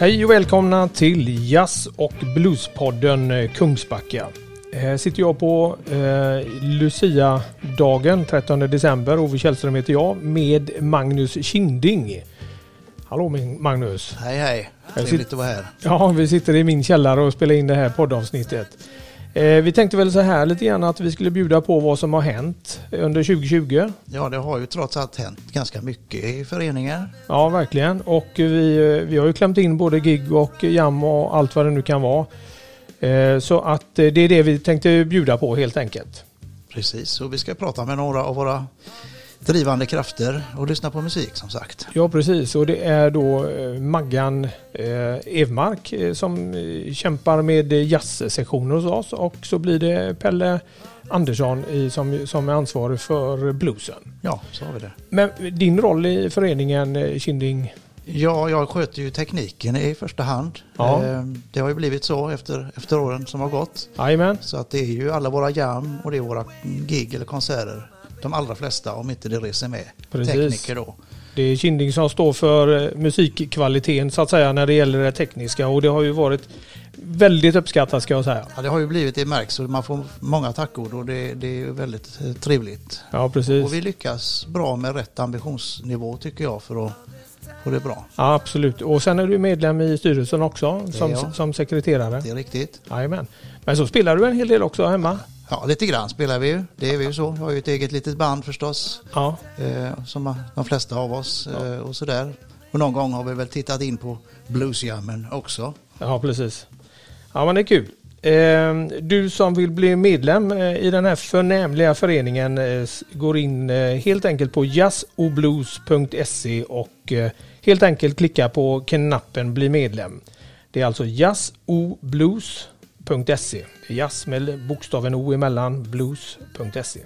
Hej och välkomna till Jazz och Bluespodden eh, Kungsbacka. Här sitter jag på eh, Lucia-dagen 13 december. Ove Källström heter jag med Magnus Kinding. Hallå Magnus! Hej hej! Trevligt att vara här. Ja, vi sitter i min källare och spelar in det här poddavsnittet. Eh, vi tänkte väl så här lite grann att vi skulle bjuda på vad som har hänt under 2020. Ja, det har ju trots allt hänt ganska mycket i föreningar. Ja, verkligen. Och vi, vi har ju klämt in både gig och jam och allt vad det nu kan vara. Eh, så att det är det vi tänkte bjuda på helt enkelt. Precis, och vi ska prata med några av våra drivande krafter och lyssna på musik som sagt. Ja precis och det är då eh, Maggan eh, Evmark eh, som kämpar med jazzsektioner hos oss och så blir det Pelle Andersson som, som är ansvarig för bluesen. Ja, så har vi det. Men din roll i föreningen Kinding? Ja, jag sköter ju tekniken i första hand. Ja. Det har ju blivit så efter, efter åren som har gått. Amen. Så att det är ju alla våra jam och det är våra gig eller konserter de allra flesta om inte det reser med Precis. tekniker då. Det är Kinding som står för eh, musikkvaliteten så att säga när det gäller det tekniska och det har ju varit väldigt uppskattat ska jag säga. Ja det har ju blivit, det märks och man får många tackord och det, det är väldigt eh, trevligt. Ja precis. Och vi lyckas bra med rätt ambitionsnivå tycker jag för att få det bra. Ja absolut och sen är du medlem i styrelsen också som, som sekreterare. Det är riktigt. Jajamän. Men så spelar du en hel del också hemma? Ja, lite grann spelar vi ju. Det är vi ju så. Jag har ju ett eget litet band förstås. Ja. Eh, som de flesta av oss ja. eh, och sådär. Och någon gång har vi väl tittat in på bluesjammen också. Ja, precis. Ja, men det är kul. Eh, du som vill bli medlem eh, i den här förnämliga föreningen eh, går in eh, helt enkelt på jazzoblues.se och helt enkelt klicka på knappen bli medlem. Det är alltså jazzoblues.se blues.se. Jazz med bokstaven O emellan, blues.se.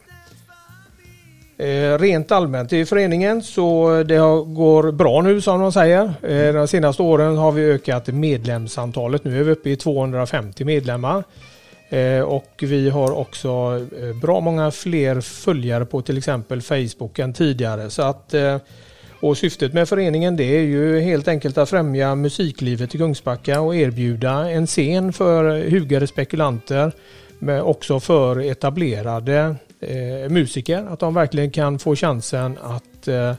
Eh, rent allmänt i föreningen så eh, det går bra nu som de säger. Eh, de senaste åren har vi ökat medlemsantalet. Nu är vi uppe i 250 medlemmar. Och vi har också bra många fler följare på till exempel Facebook än tidigare. Så att och syftet med föreningen det är ju helt enkelt att främja musiklivet i Kungsbacka och erbjuda en scen för hugade spekulanter men också för etablerade eh, musiker. Att de verkligen kan få chansen att eh,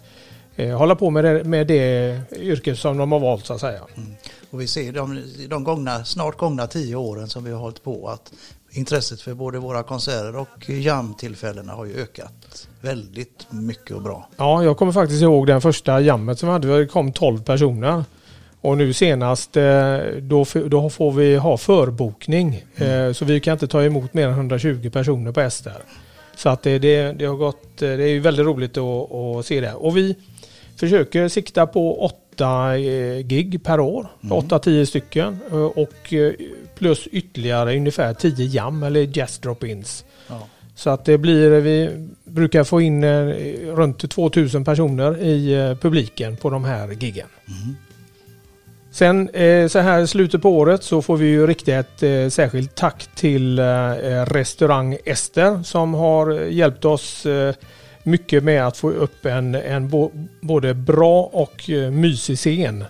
eh hålla på med det, med det yrke som de har valt så att säga. Mm. Och vi ser de, de gångna, snart gångna tio åren som vi har hållit på att intresset för både våra konserter och jamtillfällena har ju ökat väldigt mycket och bra. Ja, jag kommer faktiskt ihåg den första jammet som vi hade. Det kom 12 personer. Och nu senast eh, då, då får vi ha förbokning. Mm. Eh, så vi kan inte ta emot mer än 120 personer på Ester. Så att det, det, det, har gått, det är väldigt roligt att, att se det. Och vi försöker sikta på åtta eh, gig per år. Mm. 8-10 stycken. Och plus ytterligare ungefär 10 jam eller jazz drop-ins. Ja. Så att det blir, vi brukar få in eh, runt 2000 personer i eh, publiken på de här giggen. Mm. Sen eh, så här i slutet på året så får vi ju rikta ett särskilt tack till restaurang Ester som har hjälpt oss mycket med att få upp en, en både bra och mysig scen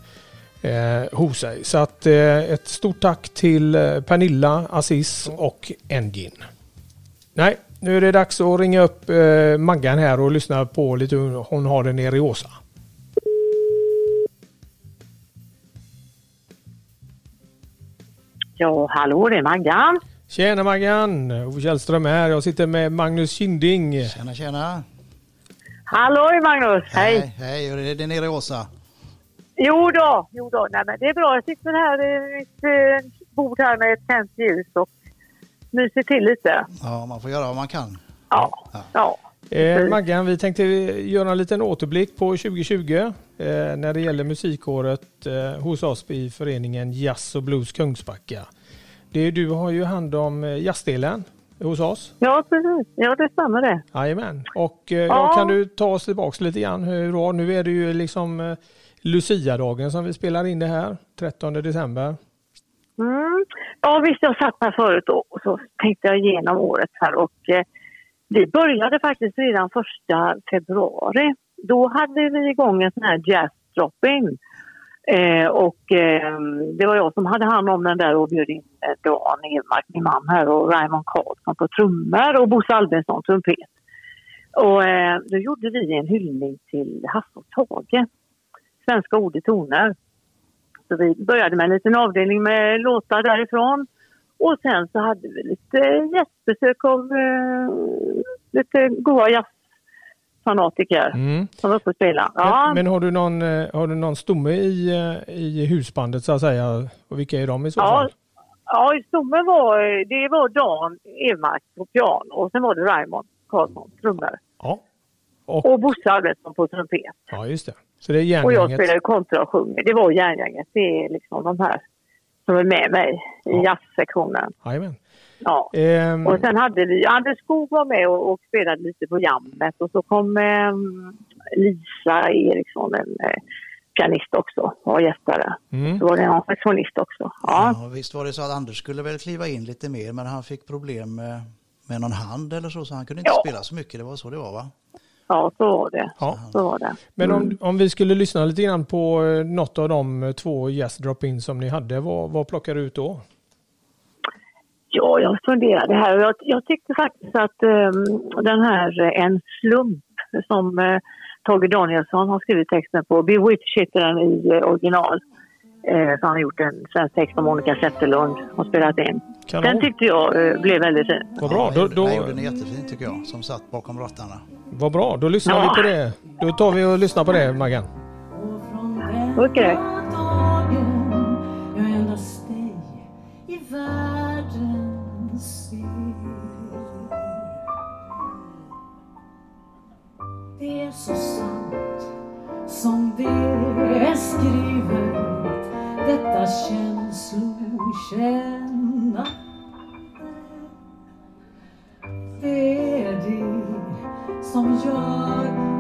hos sig. Så att ett stort tack till Pernilla, Aziz och Engin. Nej, nu är det dags att ringa upp eh, Maggan här och lyssna på lite hur hon har det nere i Åsa. Ja, hallå det är Maggan. Tjena Maggan! Ove Källström här. Jag sitter med Magnus Kinding. Tjena tjena! Hallå Magnus! Hej! Hej, hej. Hur är det nere i Åsa? Jo då, jo då. Nej, men det är bra. Jag sitter här i mitt eh, bord här med ett tänt ljus och myser till lite. Ja, man får göra vad man kan. Ja. ja. ja. Eh, Maggan, vi tänkte göra en liten återblick på 2020 eh, när det gäller musikåret eh, hos oss i föreningen Jazz och Blues Kungsbacka. Det, du har ju hand om eh, jazzdelen hos oss. Ja, precis. Ja, det stämmer det. Jajamän. Och eh, ja. kan du ta oss tillbaka lite grann? Hur, nu är det ju liksom eh, Lucia-dagen som vi spelar in det här, 13 december. Mm. Ja visst, jag satt här förut och så tänkte jag igenom året här och eh, vi började faktiskt redan första februari. Då hade vi igång en sån här jazz drop-in Eh, och eh, det var jag som hade hand om den där och bjöd in eh, Dan Edmark, min man här och Raymond Karlsson på trummor och Bosse Albinsson trumpet. Och eh, då gjorde vi en hyllning till Hasse och Tage, Svenska ord i toner. Så vi började med en liten avdelning med låtar därifrån. Och sen så hade vi lite gästbesök av eh, lite goa jazz jazzfanatiker Mm. som var uppe och spelade. Ja, Men, men har du någon, eh, har du någon stomme i, eh, i husbandet så att säga? Och vilka är de i så Ja, fall? ja i stommen var det var Dan Emark på piano och sen var det Raymond Karlsson trummor. Ja. Och, Och Bosse Albertsson på trumpet. ja, just det. Så det är Och jag järngänget. spelade kontra och sjunger. Det var järngänget. Det är liksom de här som är med mig i Ja. jazzsektionen. Jajamän. Ja. Ehm, Och sen hade vi, Anders Skog var med och, och spelade lite på jammet och så kom ehm, Lisa Eriksson, en eh, pianist också och gästade. mm. Så var det någon saxofonist också. Ja. Ja, visst var det så att Anders skulle väl kliva in lite mer men han fick problem med, med någon hand eller så så han kunde inte Ja. spela så mycket. Det var så det var va? ja, så var det. Ja. Så var det. Men Mm. om, om vi skulle lyssna lite grann på eh, något av de eh, två Jazz Drop-In som ni hade, vad, vad plockar du ut då? Ja, jag funderade här och jag, jag tyckte faktiskt att ehm, den här eh, En slump som uh, Tage Danielsson har skrivit texten på, Bewitch heter den i eh, original. Eh, så han har gjort en svensk text som Monica Zetterlund har spelat in. Kanon. Den tyckte jag eh, blev väldigt fin. Vad bra. Då, då, Han gjorde den jättefint tycker jag som satt bakom rattarna. vad bra, då lyssnar Ja. vi på det. Då tar vi och lyssnar på det Maggan. Okej. dagen Det är så sant som det är skrivet detta känslokänna. Det är det som gör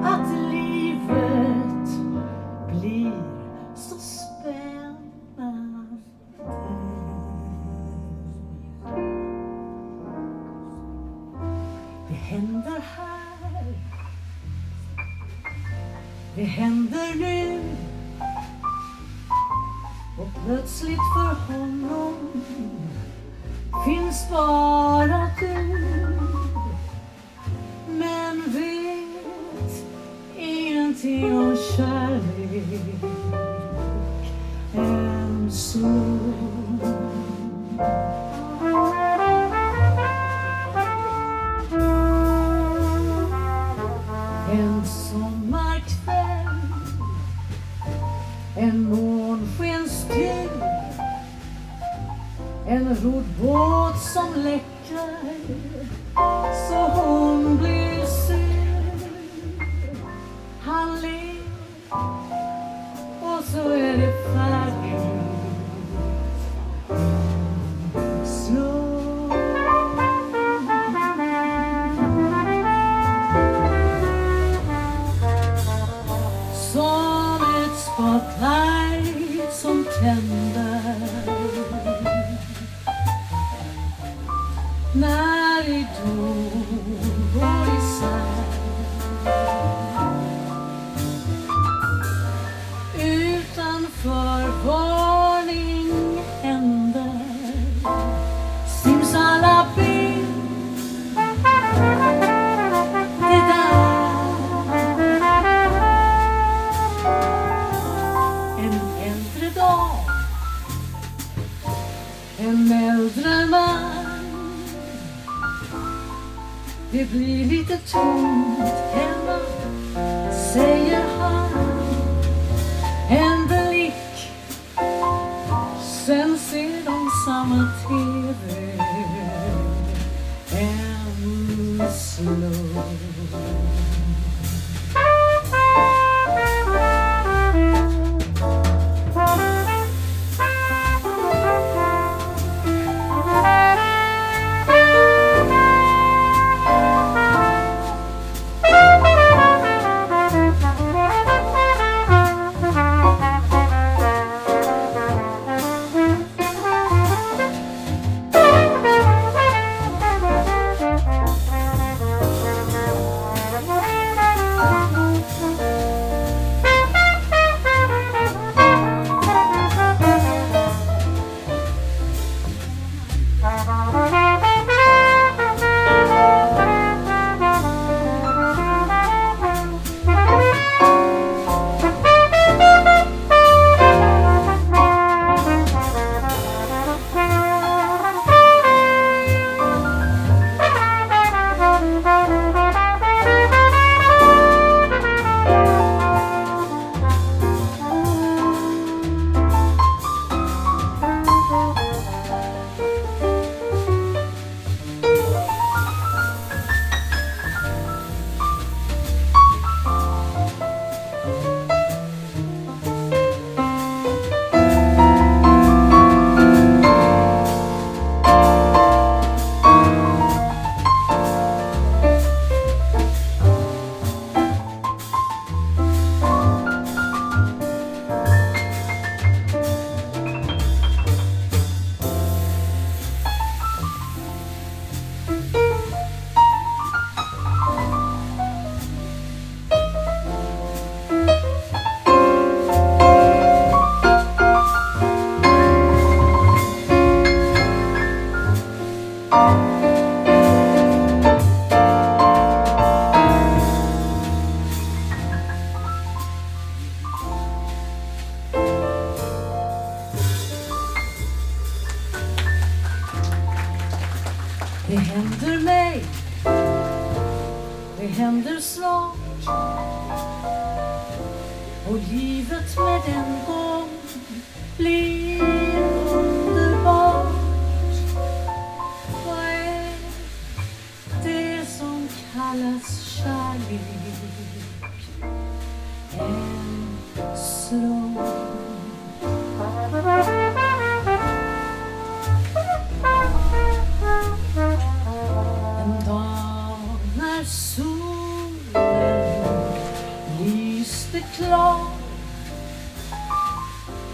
klar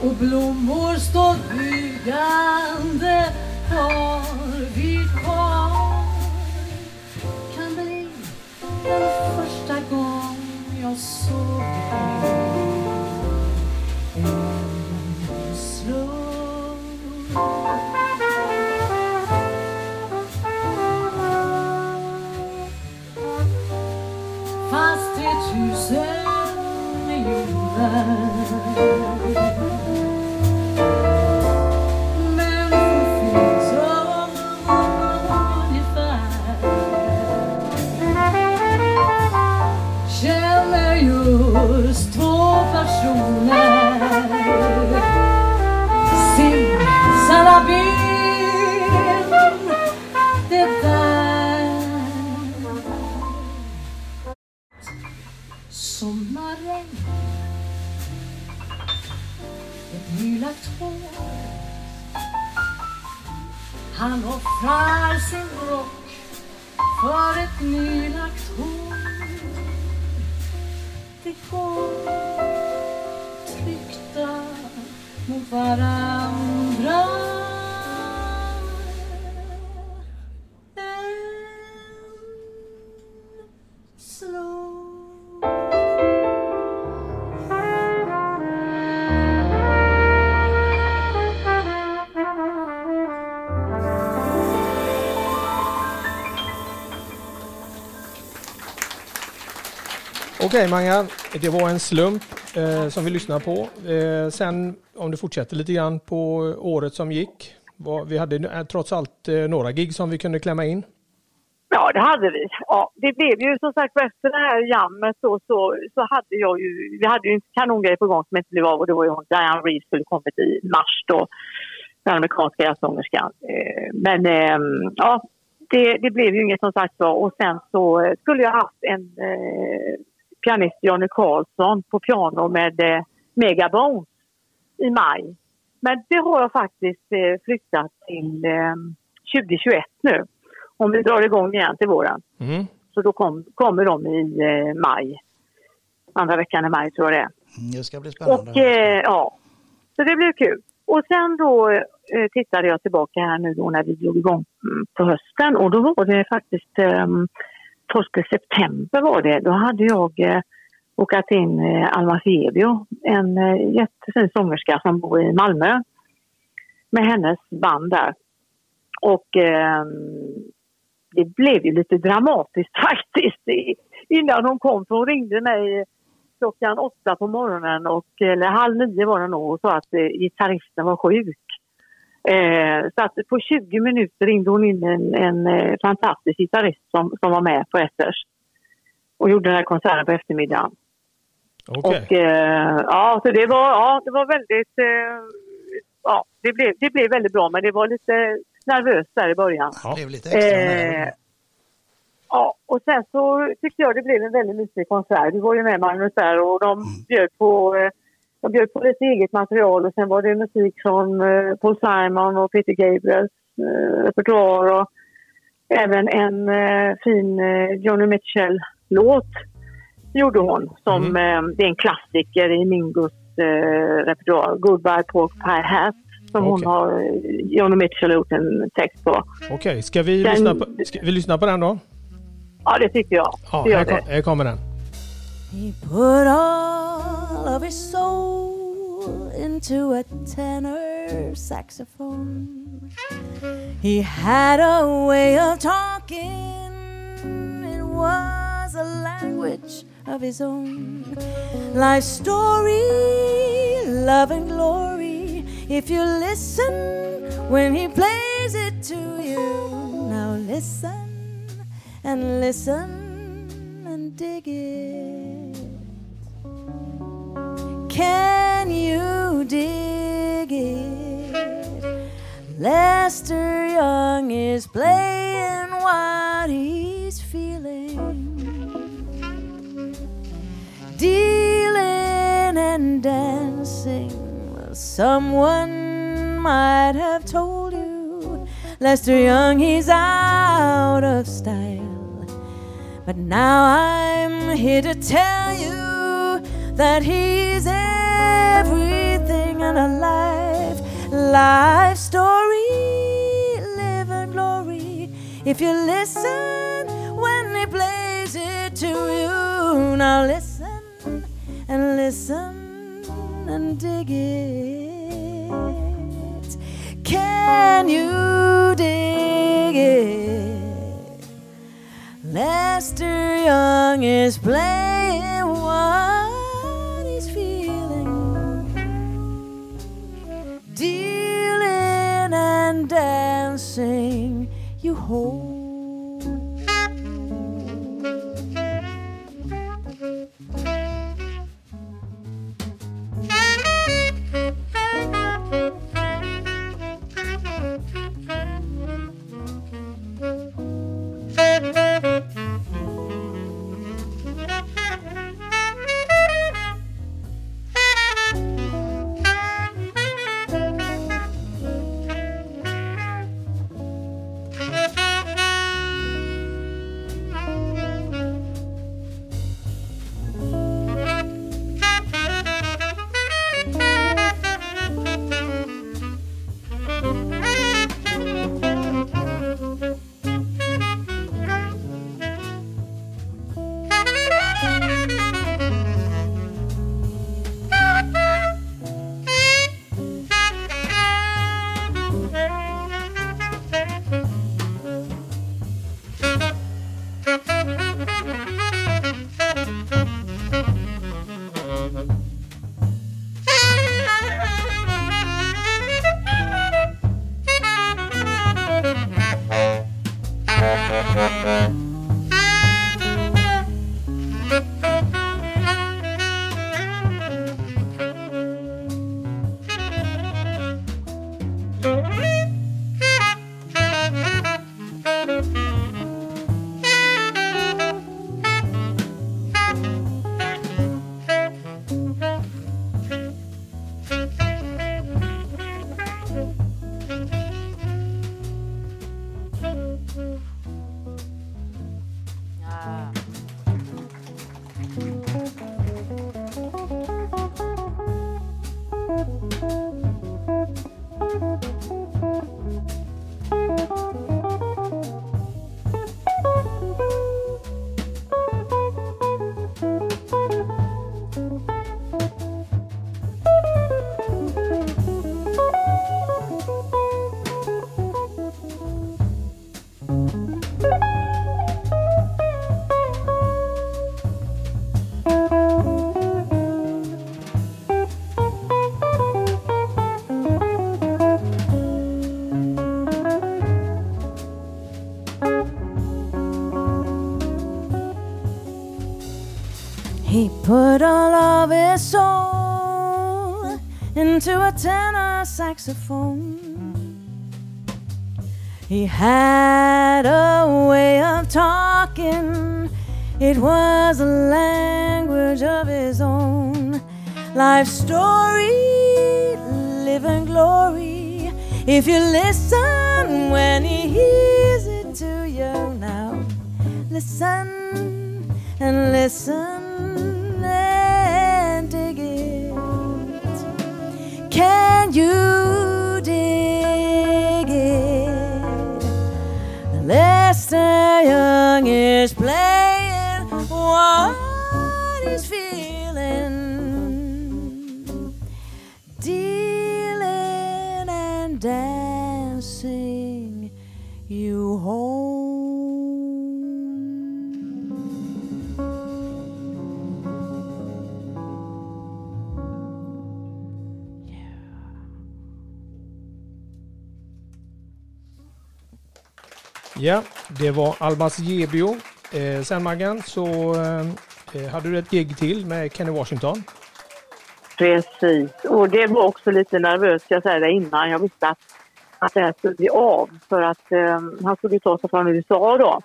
och blommor står bugande har vi kvar kan bli den första gång jag såg dig. En slump. Fast det tusen tusen Okej Mangan, det var en slump eh, som vi lyssnade på. Eh, sen om du fortsätter lite grann på året som gick. Var, vi hade eh, trots allt eh, några gig som vi kunde klämma in. Ja, det hade vi. Ja, det blev ju som sagt efter det här jammet så, så, så hade jag ju, vi hade ju en kanongrej på gång som inte blev av och det var ju hon Diane Reeves skulle kommit i mars då, den amerikanska jazzsångerskan. Eh, men ehm, ja, det, det blev ju inget som sagt var och sen så eh, skulle jag haft en eh, pianist, Johnny Karlsson, på piano med eh, Megabones i maj. Men det har jag faktiskt eh, flyttat till eh, 2021 nu. Om vi drar igång igen till våren. Mm. Så då kom, kommer de i eh, maj. Andra veckan i maj tror jag det är. Mm, Det ska bli spännande. Och eh, ja, så det blev kul. Och sen då eh, tittade jag tillbaka här nu då när vi drog igång mm, på hösten och då var det faktiskt eh, 12 september var det. Då hade jag eh, bokat in eh, Alma Fiebio, en eh, jättefin sångerska som bor i Malmö. Med hennes band där. Och eh, det blev ju lite dramatiskt faktiskt i- innan hon kom. För hon ringde mig klockan åtta på morgonen, och, eller halv nio var det nog, och sa att eh, gitarristen var sjuk. Eh, så att på 20 minuter ringde hon in en, en eh, fantastisk gitarrist som, som var med på Etters. Och gjorde den här konserten på eftermiddagen. Okej. Och, eh, ja, så det var, ja, det var väldigt... Eh, ja, det blev, det blev väldigt bra, men det var lite nervöst där i början. Det blev lite extra Eh, nära. ja, och sen så tyckte jag det blev en väldigt mysig konsert. Du var ju med Magnus där och de bjöd på, de bjöd på lite eget material och sen var det musik från eh, Paul Simon och Peter Gabriels eh, repertoar och även en eh, fin eh, Johnny Mitchell-låt gjorde hon. Som, eh, det är en klassiker i Mingos eh, repertoar, Goodbye Pork Pie Hat. Som Okej. hon har, eh, Johnny Mitchell gjort en text på. Okej, ska, vi Den- lyssna på, ska vi lyssna på den då? Ja, det tycker jag. Ja, här, kom, här kommer den. He put all of his soul into a tenor saxophone. He had a way of talking, it was a language of his own. Life story, love and glory. If you listen when he plays it to you, now listen and listen and dig it. Can you dig it? Lester Young is playing what he's feeling. Dealing and dancing. Well, someone might have told you Lester Young, he's out of style. But now I'm here to tell that he's everything in a life, life story, live and glory. If you listen when he plays it to you, now listen and listen and dig it. Can you dig it? Lester Young is playing You into a tenor saxophone. He had a way of talking, it was a language of his own. Life story, living glory. If you listen when he hears it to you now, listen and listen Ja, det var Almas Gebio. Eh, sen Maggan så eh, eh, hade du ett gig till med Kenny Washington. Precis, och det var också lite nervöst, ska jag säga det innan. Jag visste att, att det här skulle bli av för att eh, han skulle ta sig från USA då.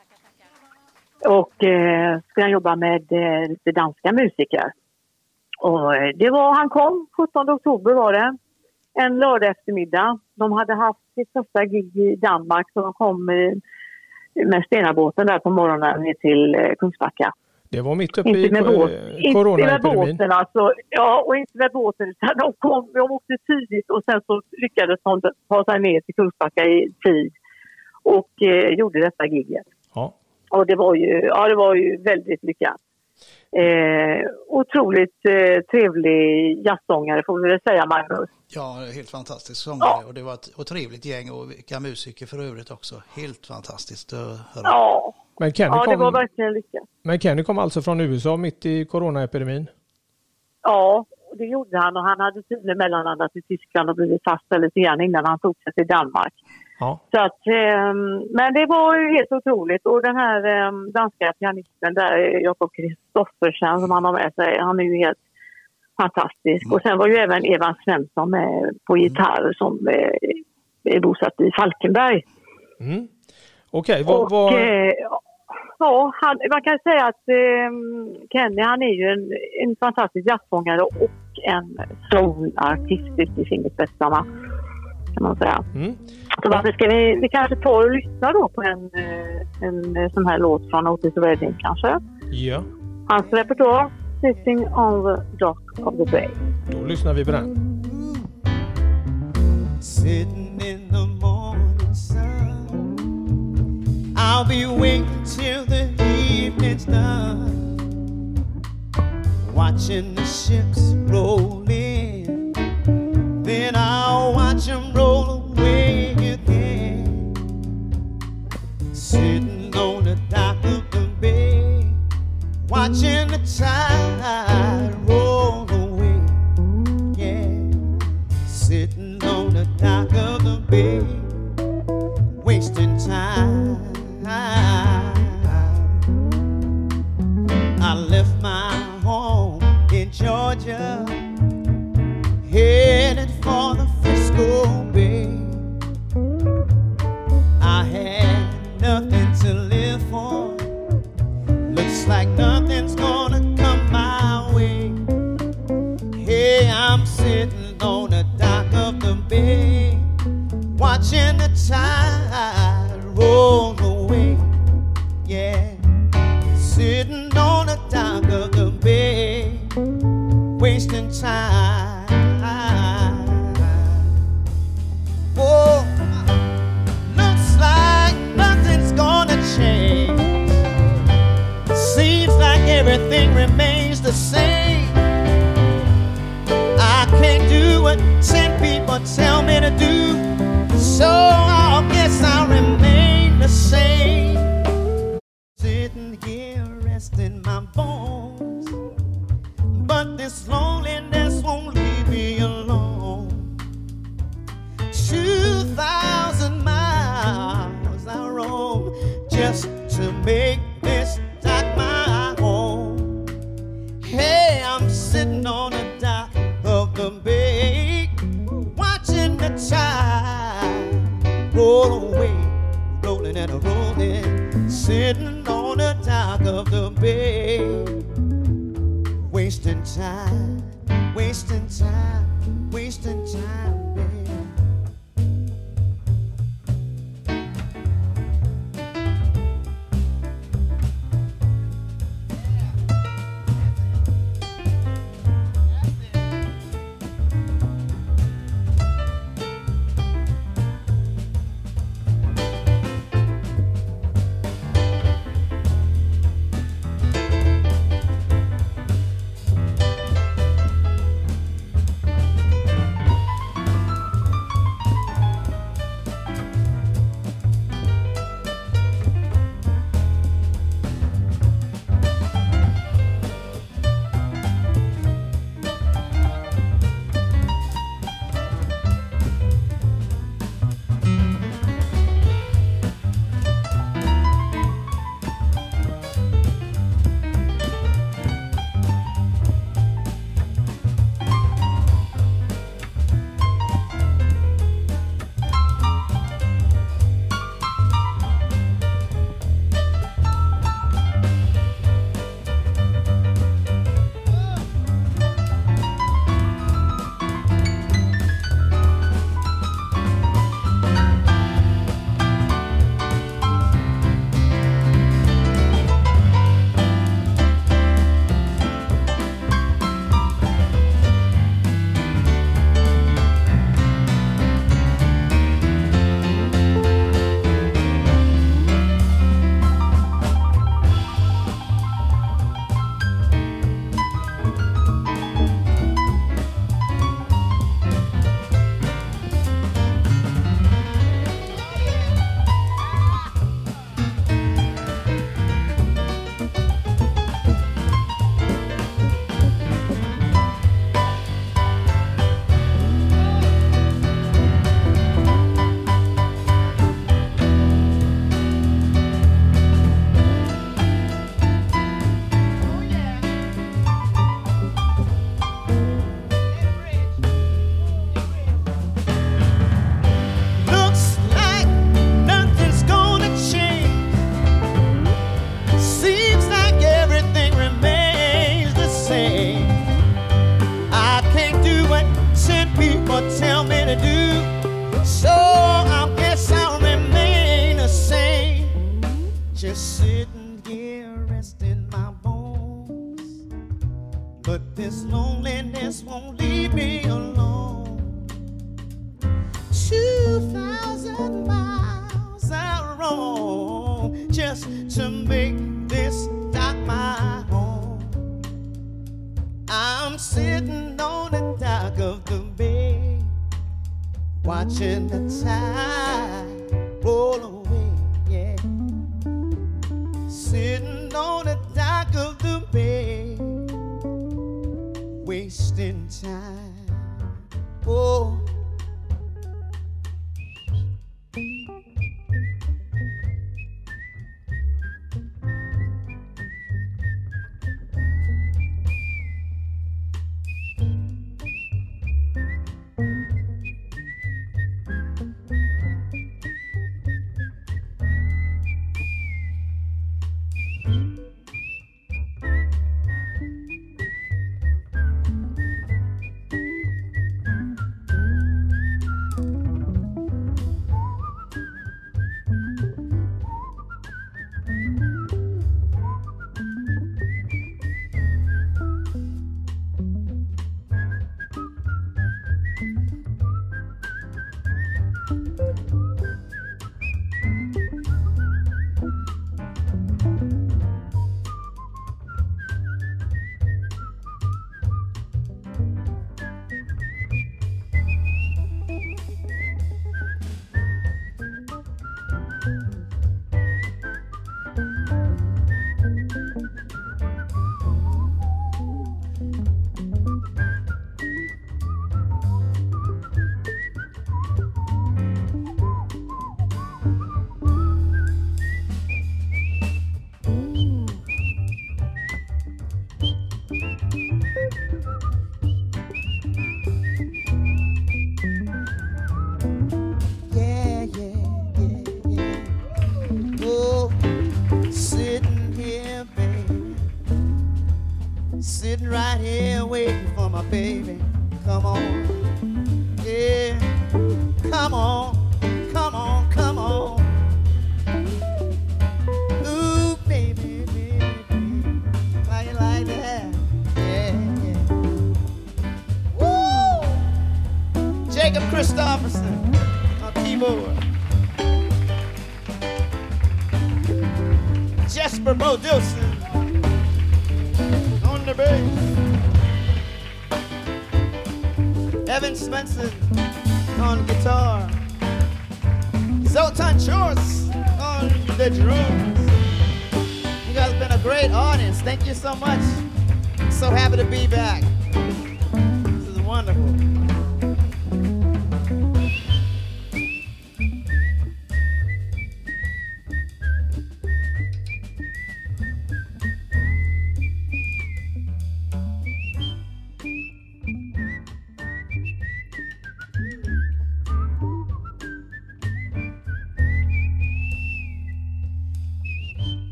Och eh, skulle han jobba med eh, lite danska musiker. Och eh, det var, han kom, 17 oktober var det. En lördag eftermiddag. De hade haft sitt första gig i Danmark så de kom eh, med Stenabåten där på morgonen ner till eh, Kungsbacka. Det var mitt uppe i Inte med, båt, eh, inte med coronaepidemin. båten alltså. Ja, och inte med båten utan de kom, de åkte tidigt och sen så lyckades de ta sig ner till Kungsbacka i tid och eh, gjorde detta giget. Ja. Och det var ju, ja, det var ju väldigt lyckat. Eh, otroligt eh, trevlig jazzsångare får vi väl säga Magnus. Ja, helt fantastisk sångare och det var ett och trevligt gäng och vilka musiker för övrigt också. Helt fantastiskt att höra. Ja, Men Kenny, ja det var kom, verkligen lyckat. men Kenny kom alltså från USA mitt i coronaepidemin. Ja, det gjorde han och han hade tydligen mellanlandat i Tyskland och blivit fast lite grann innan han tog sig till Danmark. Ja. Så att, ehm, men det var ju helt otroligt och den här ehm, danska pianisten där, Jakob Kristoffersen som han har med sig, han är ju helt fantastisk. Och sen var ju även Evan Svensson med på gitarr som eh, är bosatt i Falkenberg. Mm. Okej, vad, och, vad, eh, ja, han, man kan säga att ehm, Kenny han är ju en, en fantastisk jazzsångare och en soulartist i sin bästa kan man säga. mm. Så varför ska vi, vi kanske ta och lyssna då på en, eh, en eh, sån här låt från Otis Redding kanske. Ja, Hans repertoar, Sitting on the Dock of the Bay. då lyssnar vi på den. Sitting in the morning sun. I'll be waiting till the evening's done. Watching the ships roll in. Then I'll watch them roll away Sitting on the dock of the bay. Watching the tide roll away. Yeah sitting on the dock of the bay, wasting time. I left my home in Georgia, headed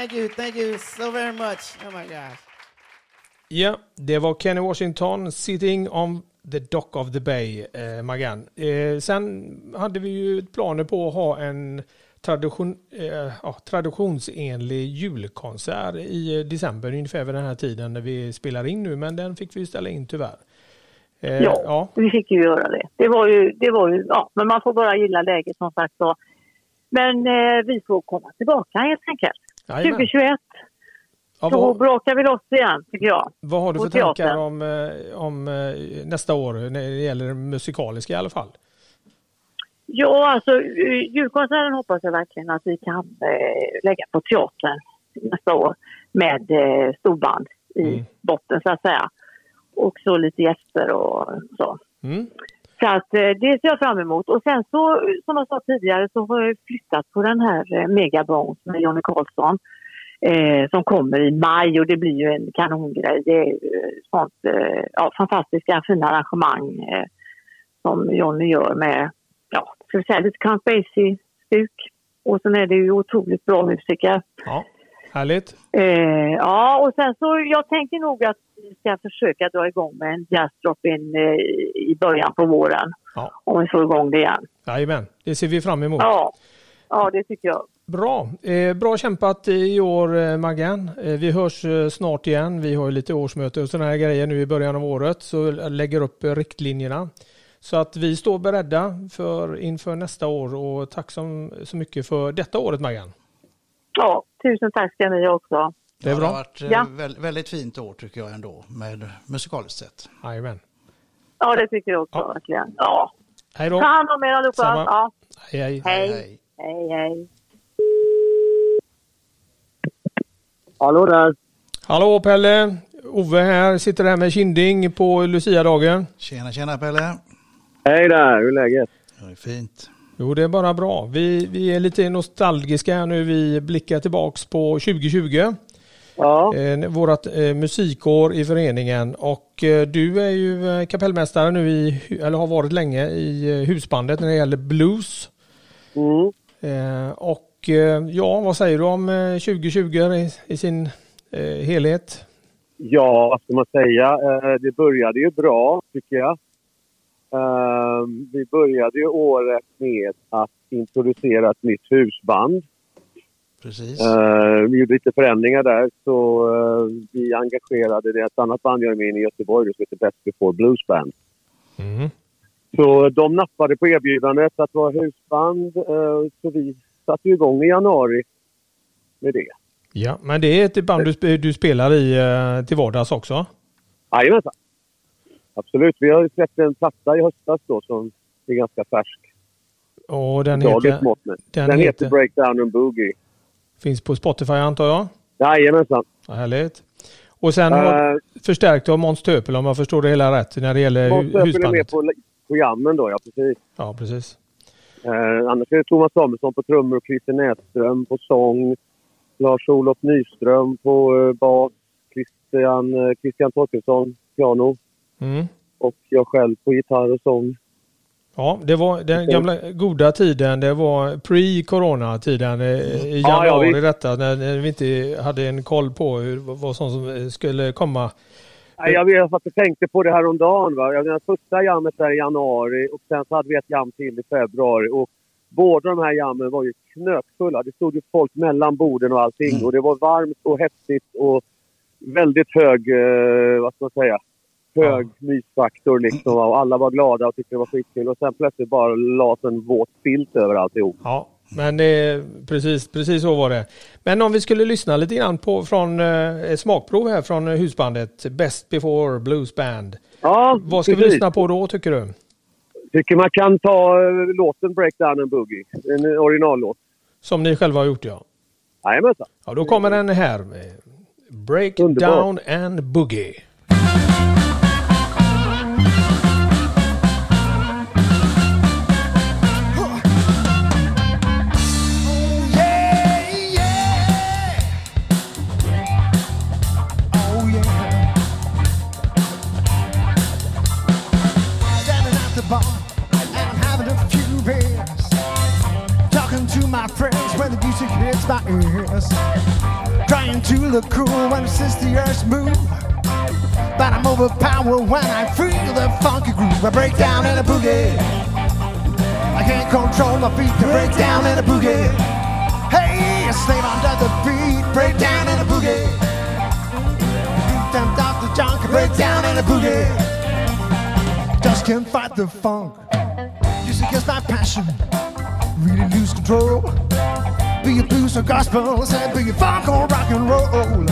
Thank you, thank you so very much. Oh my gosh. Ja, det var Kenny Washington, Sitting on the Dock of the Bay, eh, Magan. Eh, sen hade vi ju planer på att ha en tradition, eh, ja, traditionsenlig julkonsert i december, ungefär vid den här tiden när vi spelar in nu, men den fick vi ställa in tyvärr. Eh, Ja, ja. vi fick ju göra det. Det var ju, det var ju, ja, men man får bara gilla läget som sagt då. Men eh, vi får komma tillbaka helt enkelt. Jajamän. 2021 Ja, så vad, brakar vi loss igen tycker jag. vad har du för tankar om, eh, om eh, nästa år när det gäller musikaliska i alla fall? Ja, alltså eh, julkonserten hoppas jag verkligen att vi kan eh, lägga på teatern nästa år med eh, storband i Mm. botten så att säga. Och så lite gäster och så. Mm. Så att eh, det ser jag fram emot. Och sen så, som jag sa tidigare, så har jag flyttat på den här eh, med Johnny Karlsson. Eh, som kommer i maj och det blir ju en kanongrej. Det är eh, sånt, eh, ja, fantastiska fina arrangemang eh, som Johnny gör med ja, ska vi säga, lite Count Basie-stuk. Och sen är det ju otroligt bra musiker. Ja, härligt. Eh, ja, och sen så jag tänker nog att vi ska försöka dra igång med en jazz drop-in eh, i början på våren. Ja. Om vi får igång det igen. Jajamän, det ser vi fram emot. Ja, ja det tycker jag. Bra. Eh, bra kämpat i år eh, Maggan. Eh, vi hörs eh, snart igen. Vi har ju lite årsmöte och sådana här grejer nu i början av året så lägger upp eh, riktlinjerna. Så att vi står beredda för, inför nästa år och tack så, så mycket för detta året Maggan. Ja, tusen tack ska ni också. Det är Ja, bra. har varit eh, Ja. väl, väldigt fint år tycker jag ändå med musikaliskt sett. Jajamän. Ja, det tycker jag också Ja. verkligen. Ja. Hej Ta då. hand om er allihopa. Ja. Hej, hej. Hej. Hej. Hej, hej. Hallå där! Hallå Pelle. Ove här. Sitter här med Kinding på Lucia-dagen. Tjena, tjena Pelle. Hej där, hur är läget? Det är fint. Jo, det är bara bra. Vi, vi är lite nostalgiska här nu. Vi blickar tillbaks på 2020. Ja, Eh, vårat eh, musikår i föreningen och eh, du är ju eh, kapellmästare nu i, eller har varit länge i eh, husbandet när det gäller blues. mm. Eh, och ja, vad säger du om eh, 2020 i, i sin helhet? ja vad ska man säga? Det började ju bra, tycker jag. Eh, vi började ju året med att introducera ett nytt husband. Precis. Eh, vi gjorde lite förändringar där, så eh, vi engagerade det ett annat band jag är med i Göteborg som heter Best Before Blues Band. Mm. Så de nappade på erbjudandet att vara husband, eh, så vi satte igång i januari med det. Ja, men det är ett band du, du spelar i eh, till vardags också? Jajamensan. Absolut. Vi har ju släppt en platta i höstas då som är ganska färsk. Och den Dagens heter, mått med. den Den, heter- heter Breakdown and Boogie. finns på Spotify antar jag? Jajamensan. Ja, härligt. Och sen Uh, förstärkt av Måns Töpel om jag förstår det hela rätt när det gäller Måns hu- Öppel är med husbandet. på, jammen då, ja precis. Ja, precis. Uh, annars är det Thomas Samuelsson på trummor och Christer Näsström på sång. Lars-Olof Nyström på uh, bas. Christian, uh, Christian Torkelsson piano. Mm. Och jag själv på gitarr och sång. Ja, det var den gamla goda tiden. Det var pre-corona-tiden eh, i Ja, ja, januari visst. detta när, vi inte hade en koll på hur, vad som som skulle komma. Nej, Jag vet att jag tänkte på det här om dagen. Va? Jag menar, första jammet där i januari och sen så hade vi ett jam till i februari. Och båda de här jammen var ju knökfulla. Det stod ju folk mellan borden och allting. Mm. Och det var varmt och häftigt och väldigt hög, eh, vad ska man säga, hög mysfaktor liksom. Och alla var glada och tyckte det var skitkul. Och sen plötsligt bara lades en våt filt över alltihop. Ja, men det, precis, precis så var det. Men om vi skulle lyssna lite grann på från eh, smakprov här från eh, husbandet Best Before Blues Band. Ja, Vad ska vi precis. lyssna på då tycker du? Tycker man kan ta eh, låten Breakdown and Boogie. En originallåt. Som ni själva har gjort ja. Jajamensan. Ja, då kommer den här. Break Underbart. down and boogie. Ears. Trying to look cool when just the earth's move. But I'm overpowered when I feel the funky groove. I break down in a boogie. I can't control my feet. I break down in a boogie. Hey, a slave under the beat. Break down in a boogie. Them Dr. John can break down in a boogie. Just can't fight the funk. Music is my passion. Really lose control. Be it blues or gospel, say be it funk or rock and roll.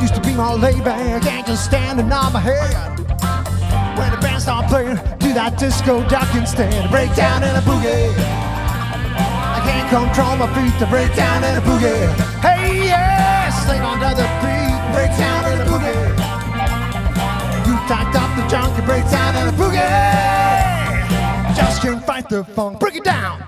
Used to be more laid back, ain't just standing on my head. When the band start playing, do that disco duck instead. Break down in a boogie. I can't control my feet to break down in a boogie. Hey, yeah, slave under the beat, break down in a boogie. You tied up the junk and break down in a boogie. Just can't fight the funk, break it down.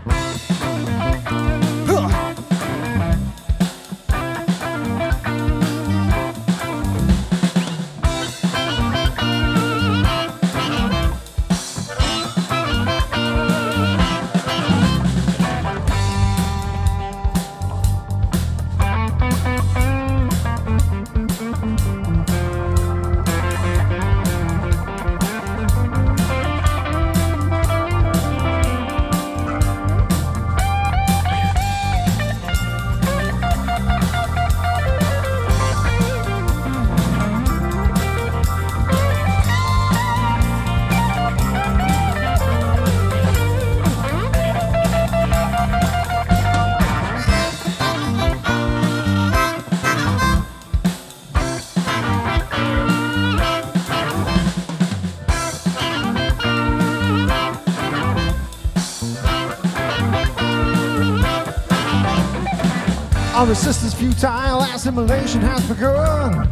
Our resistance futile, assimilation has begun.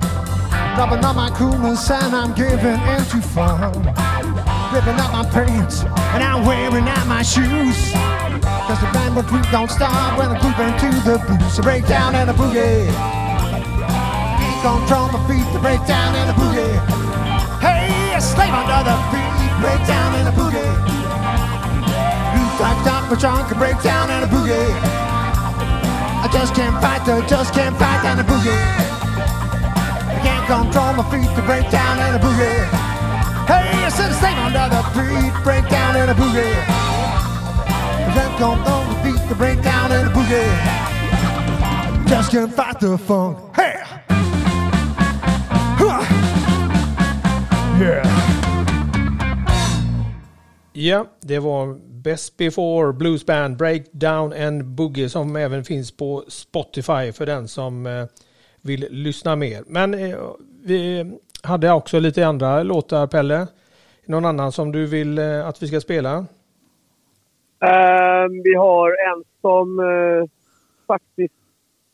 Dropping on my coolness and I'm giving into fun. Ripping up my pants and I'm wearing out my shoes. Cause the band but we don't stop when I'm grooving to the blues. A breakdown and a boogie. Can't control my feet to break down and a boogie. Hey, a slave under the beat, break down and a boogie. Loop like Doc Pachon can break down and a boogie. I just can't fight the, just can't fight down the boogie. I can't control my feet to break down and a boogie. Hey, I said slave under the beat, break down and a boogie. I can't control my feet to break down and a boogie. Just can't fight the funk. Hey! Yeah. Ja, det var Best Before Blues Band Breakdown and Boogie som även finns på Spotify för den som eh, vill lyssna mer. Men eh, vi hade också lite andra låtar, Pelle. Någon annan som du vill eh, att vi ska spela? Ehm, vi har en som eh, faktiskt...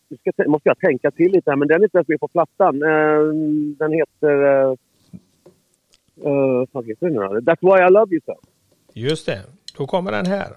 Nu ska, måste jag tänka till lite här, men den är inte ens med på plattan. Ehm, den heter... Uh, uh, vad heter den nu då? That's why I love you so. Just det, då kommer den här.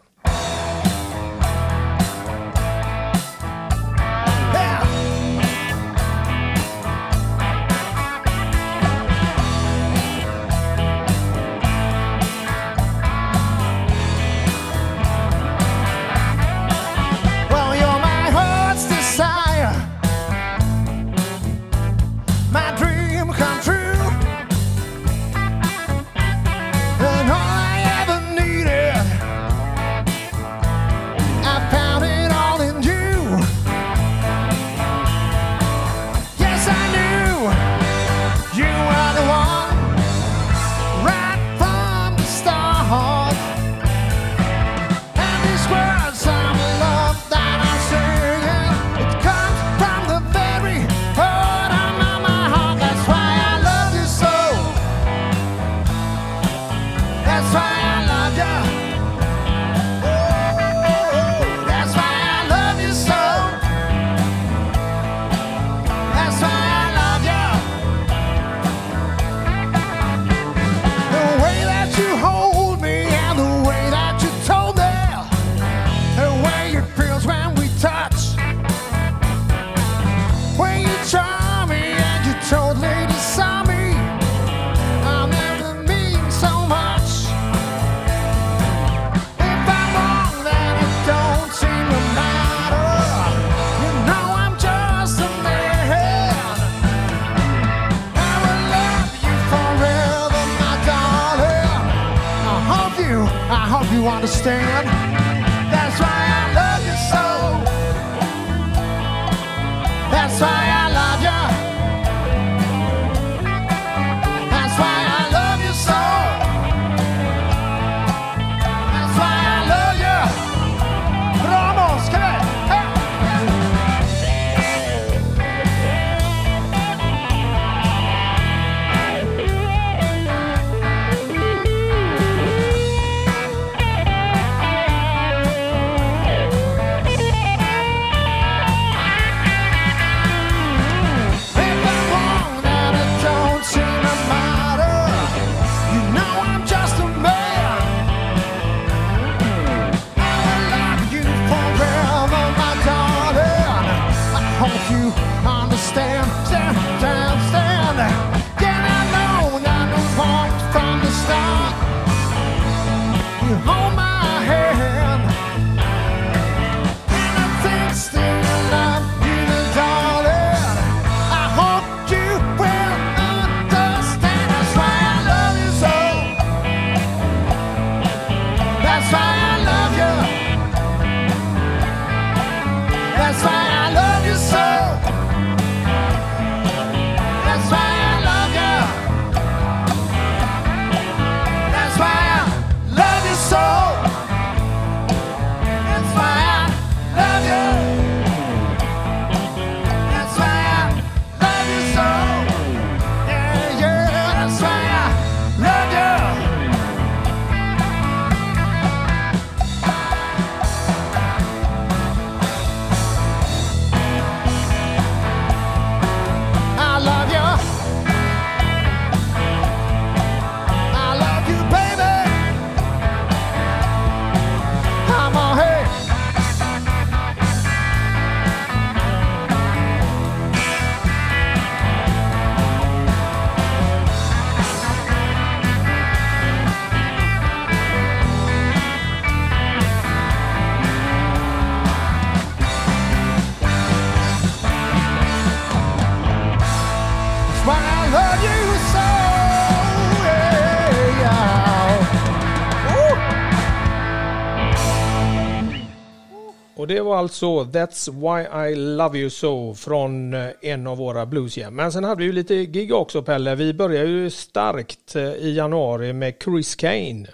Alltså That's Why I Love You So från eh, en av våra bluesjam. Men sen hade vi ju lite gig också Pelle. Vi började ju starkt eh, i januari med Chris Kane.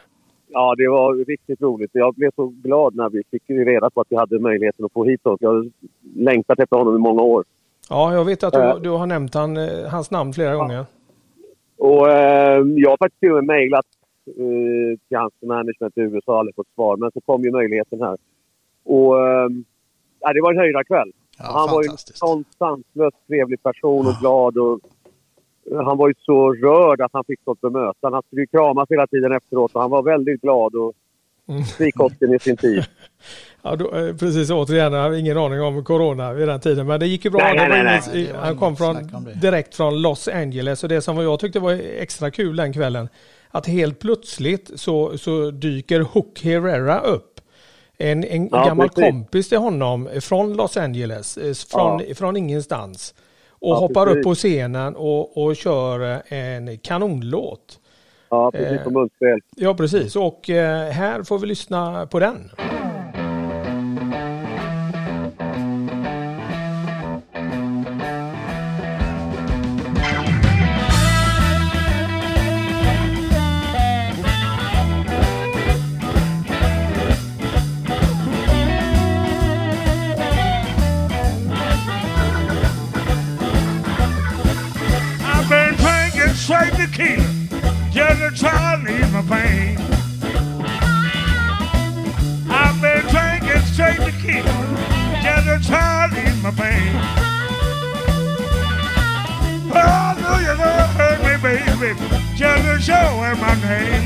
Ja, det var riktigt roligt. Jag blev så glad när vi fick reda på att vi hade möjligheten att få hit honom. Jag har längtat efter honom i många år. Ja, jag vet att du, Eh. du har nämnt han, hans namn flera gånger. Och eh, jag har faktiskt till och med mejlat eh, till hans management i USA och aldrig fått svar. Men så kom ju möjligheten här. Och eh, ja, det var en höjdarkväll. Ja, han var ju en sån sanslöst trevlig person och glad. Och, eh, han var ju så rörd att han fick sånt bemötande. Han skulle ju kramas hela tiden efteråt och han var väldigt glad och Mm. frikostig i sin tid. Ja, då, eh, precis, återigen, jag hade ingen aning om corona vid den tiden. Men det gick ju bra. Nej, nej, nej, nej. Han kom från, direkt från Los Angeles. Och det som jag tyckte var extra kul den kvällen, att helt plötsligt så, så dyker Hook Herrera upp. En, en Ja, gammal precis. kompis till honom från Los Angeles, eh, från, från ingenstans. Och Ja, hoppar precis. upp på scenen och, och kör eh, en kanonlåt. Ja, precis Eh. som munspel. Ja, precis. Och eh, här får vi lyssna på den.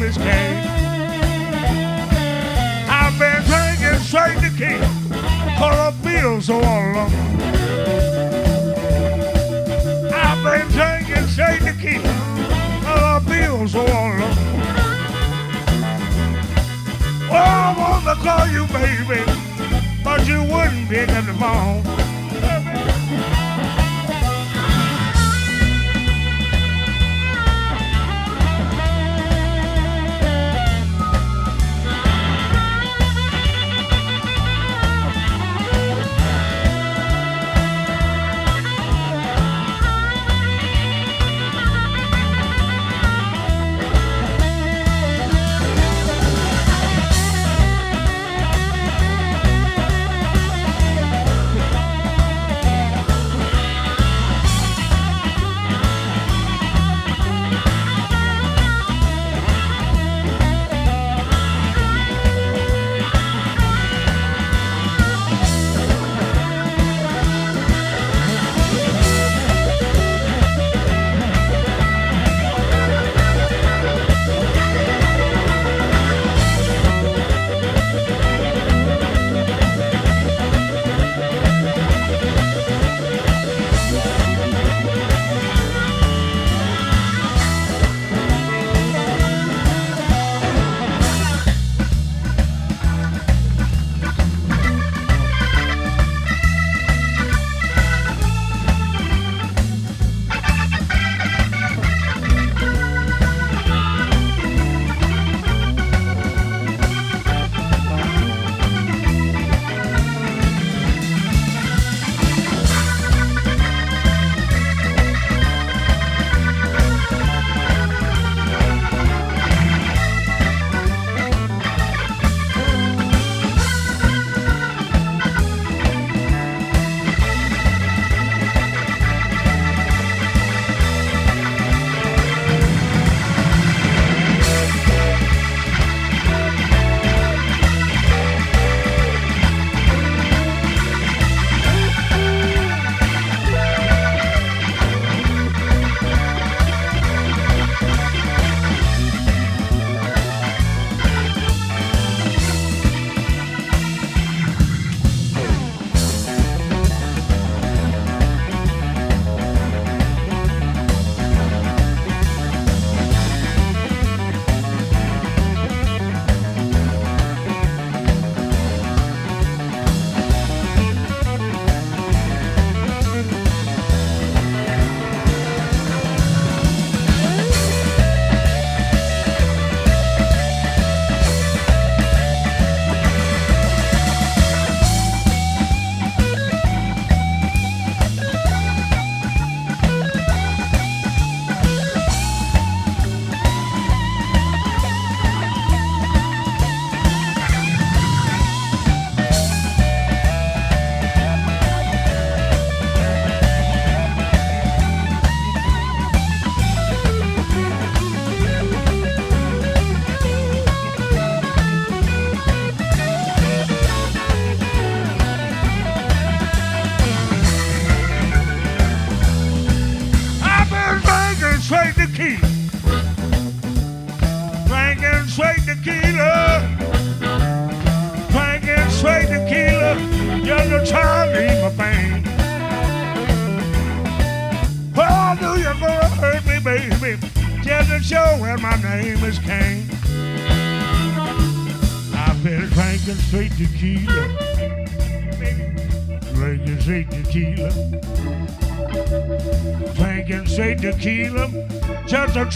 this game. I've been drinking straight to king, cause I feel so alone. I've been drinking straight to king, cause I feel so alone. Oh, I wanna call you baby, but you wouldn't pick up the phone.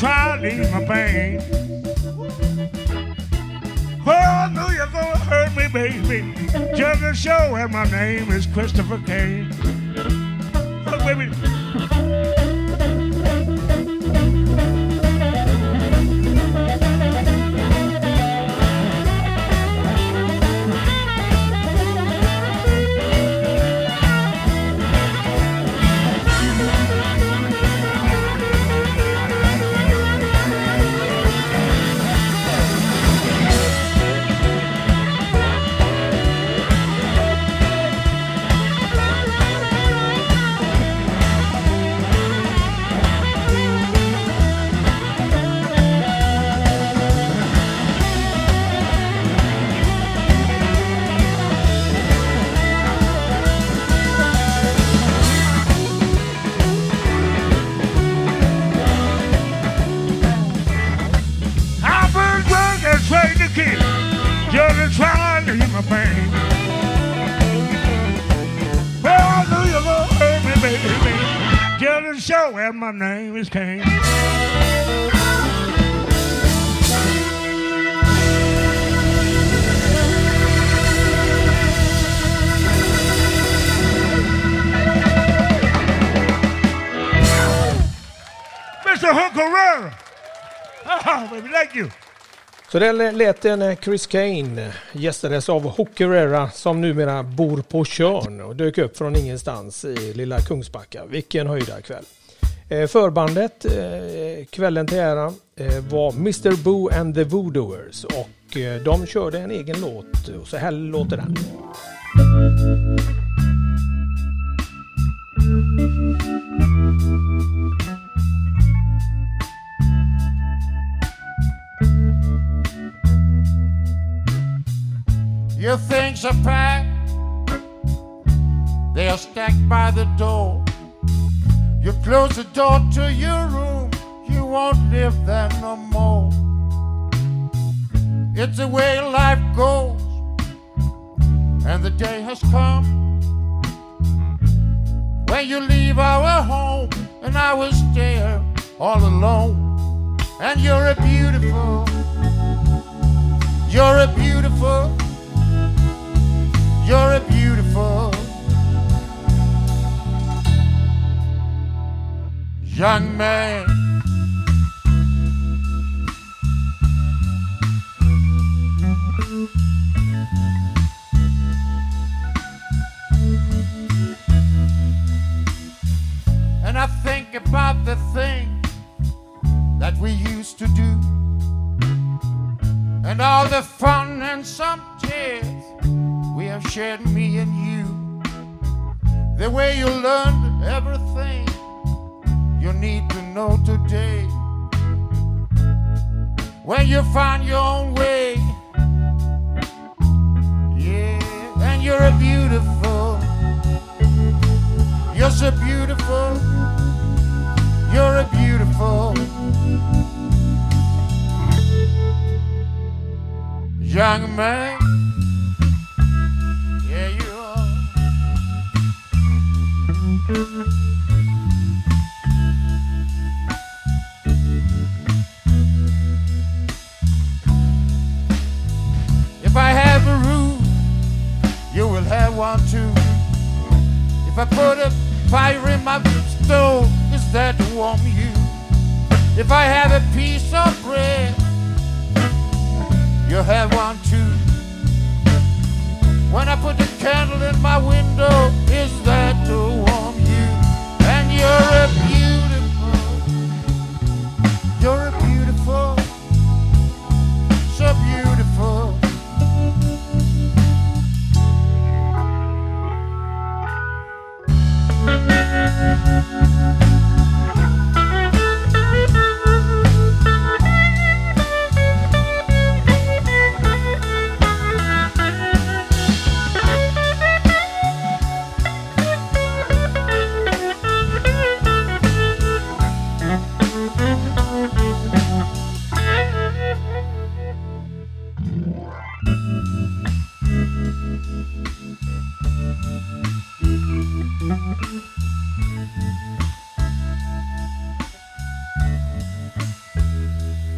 Try to leave my pain. Oh, I knew you're gonna hurt me, baby. Just to show that my name is Christopher Kane. Look, baby. My I me, baby. Show that my name is Kane. Mr. Hook. Oh, baby, thank you. Så det lät en när Chris Kane gästades av Hook som numera bor på Tjörn och dök upp från ingenstans i lilla Kungsbacka. Vilken höjdarkväll. Eh, förbandet eh, kvällen till ära eh, var Mr Boo and the Voodooers och de körde en egen låt och så här låter den. Your things are packed, they are stacked by the door. You close the door to your room, you won't live there no more. It's the way life goes, and the day has come when you leave our home, and I was there all alone. And you're a beautiful, you're a beautiful. Young man.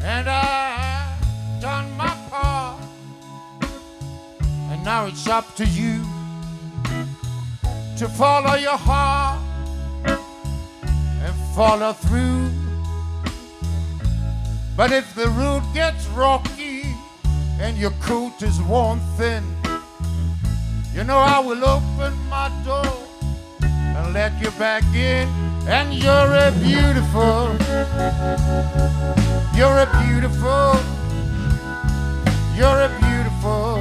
And I done my part. And now it's up to you to follow your heart and follow through. But if the road gets rocky and your coat is worn thin, you know I will open my door and let you back in. And you're a beautiful, you're a beautiful, you're a beautiful.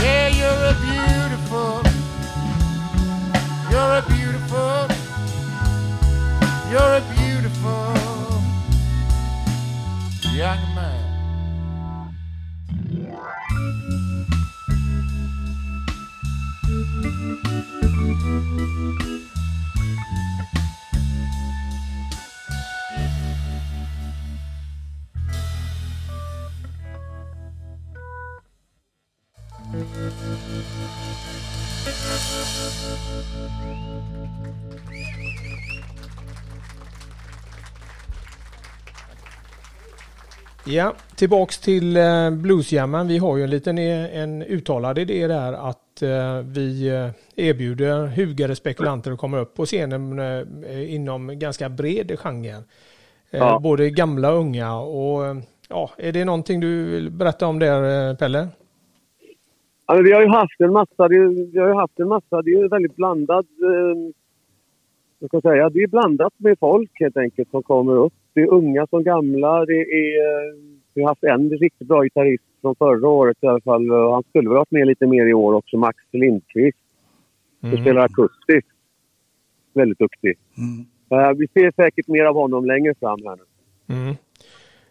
Yeah, you're a beautiful, you're a beautiful, you're a Ja, tillbaks till eh, bluesjammen. Vi har ju en liten eh, en uttalad idé där att eh, vi eh, erbjuder hugade spekulanter att komma upp på scenen eh, inom ganska bred genre. Eh, Ja. Både gamla och unga. Och, ja, är det någonting du vill berätta om där Pelle? Men vi har ju haft en massa, det, vi har ju haft en massa, det är väldigt blandad, eh, vad ska jag säga, det är blandat med folk helt enkelt som kommer upp. Det är unga som gamla, det är, eh, vi har haft en riktigt bra gitarrist från förra året i alla fall. Han skulle väl ha varit med lite mer i år också, Max Lindqvist. som Mm. spelar akustiskt. Väldigt duktig. Eh, vi ser säkert mer av honom längre fram här nu. Mm.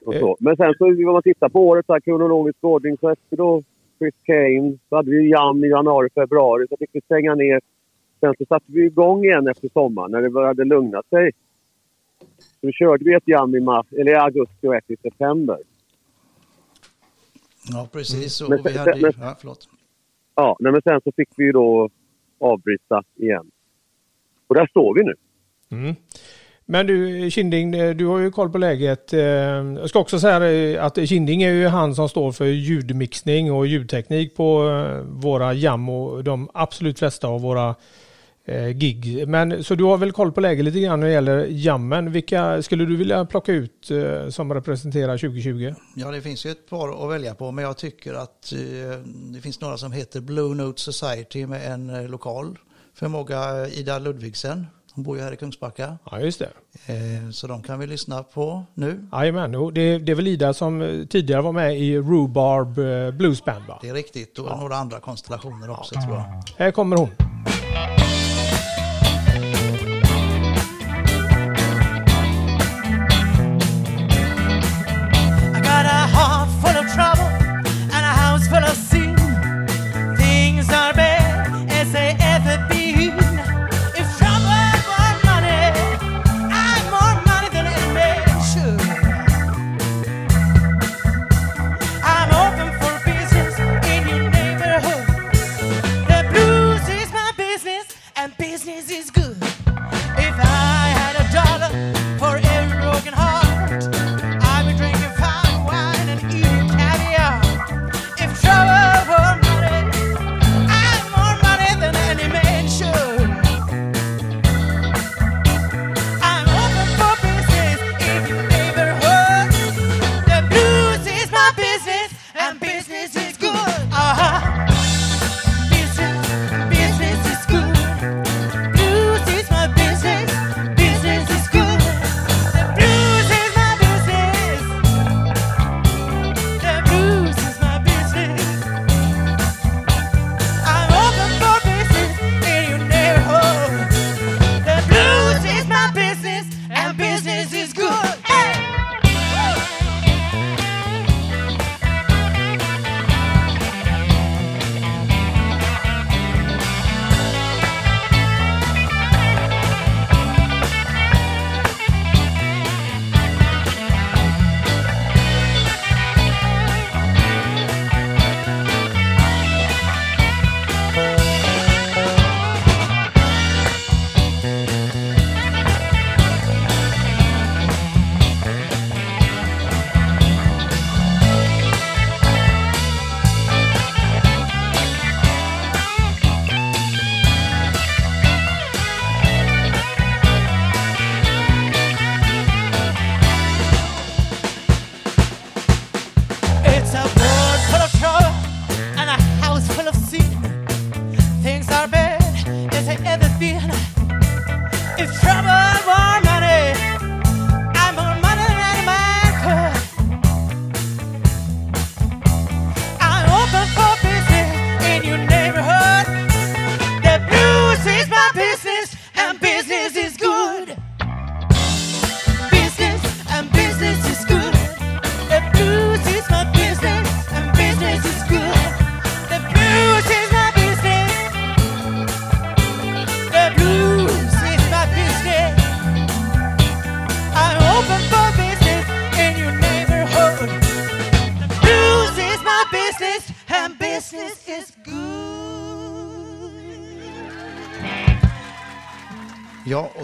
Och så. Men sen så om man tittar på året här, kronologisk ordning, så efter då Chris Kane så hade vi Jam i januari, februari. Så fick vi stänga ner. Sen så satte vi igång igen efter sommaren när det började lugna sig. Så körde vi ett Jam i, mars, eller i augusti och ett i september. Ja, precis. Mm. Och Men vi sen- hade ju, men- ja, förlåt. Ja, nej, men sen så fick vi ju då avbryta igen. Och där står vi nu. Mm. Men du Kinding, du har ju koll på läget. Eh, Jag ska också säga att Kinding är ju han som står för ljudmixning och ljudteknik på eh, våra jam och de absolut flesta av våra gig. Men så du har väl koll på läget lite grann när det gäller jammen. Vilka skulle du vilja plocka ut eh, som representerar 2020? Ja, det finns ju ett par att välja på, men jag tycker att eh, det finns några som heter Blue Note Society med en eh, lokal förmåga, Ida Ludvigsen. Hon bor ju här i Kungsbacka. Ja, just det. Eh, så de kan vi lyssna på nu. Jajamän, det, det är väl Ida som eh, tidigare var med i Rhubarb eh, Blues Band va? Det är riktigt, och några andra konstellationer också tror jag. Här kommer hon.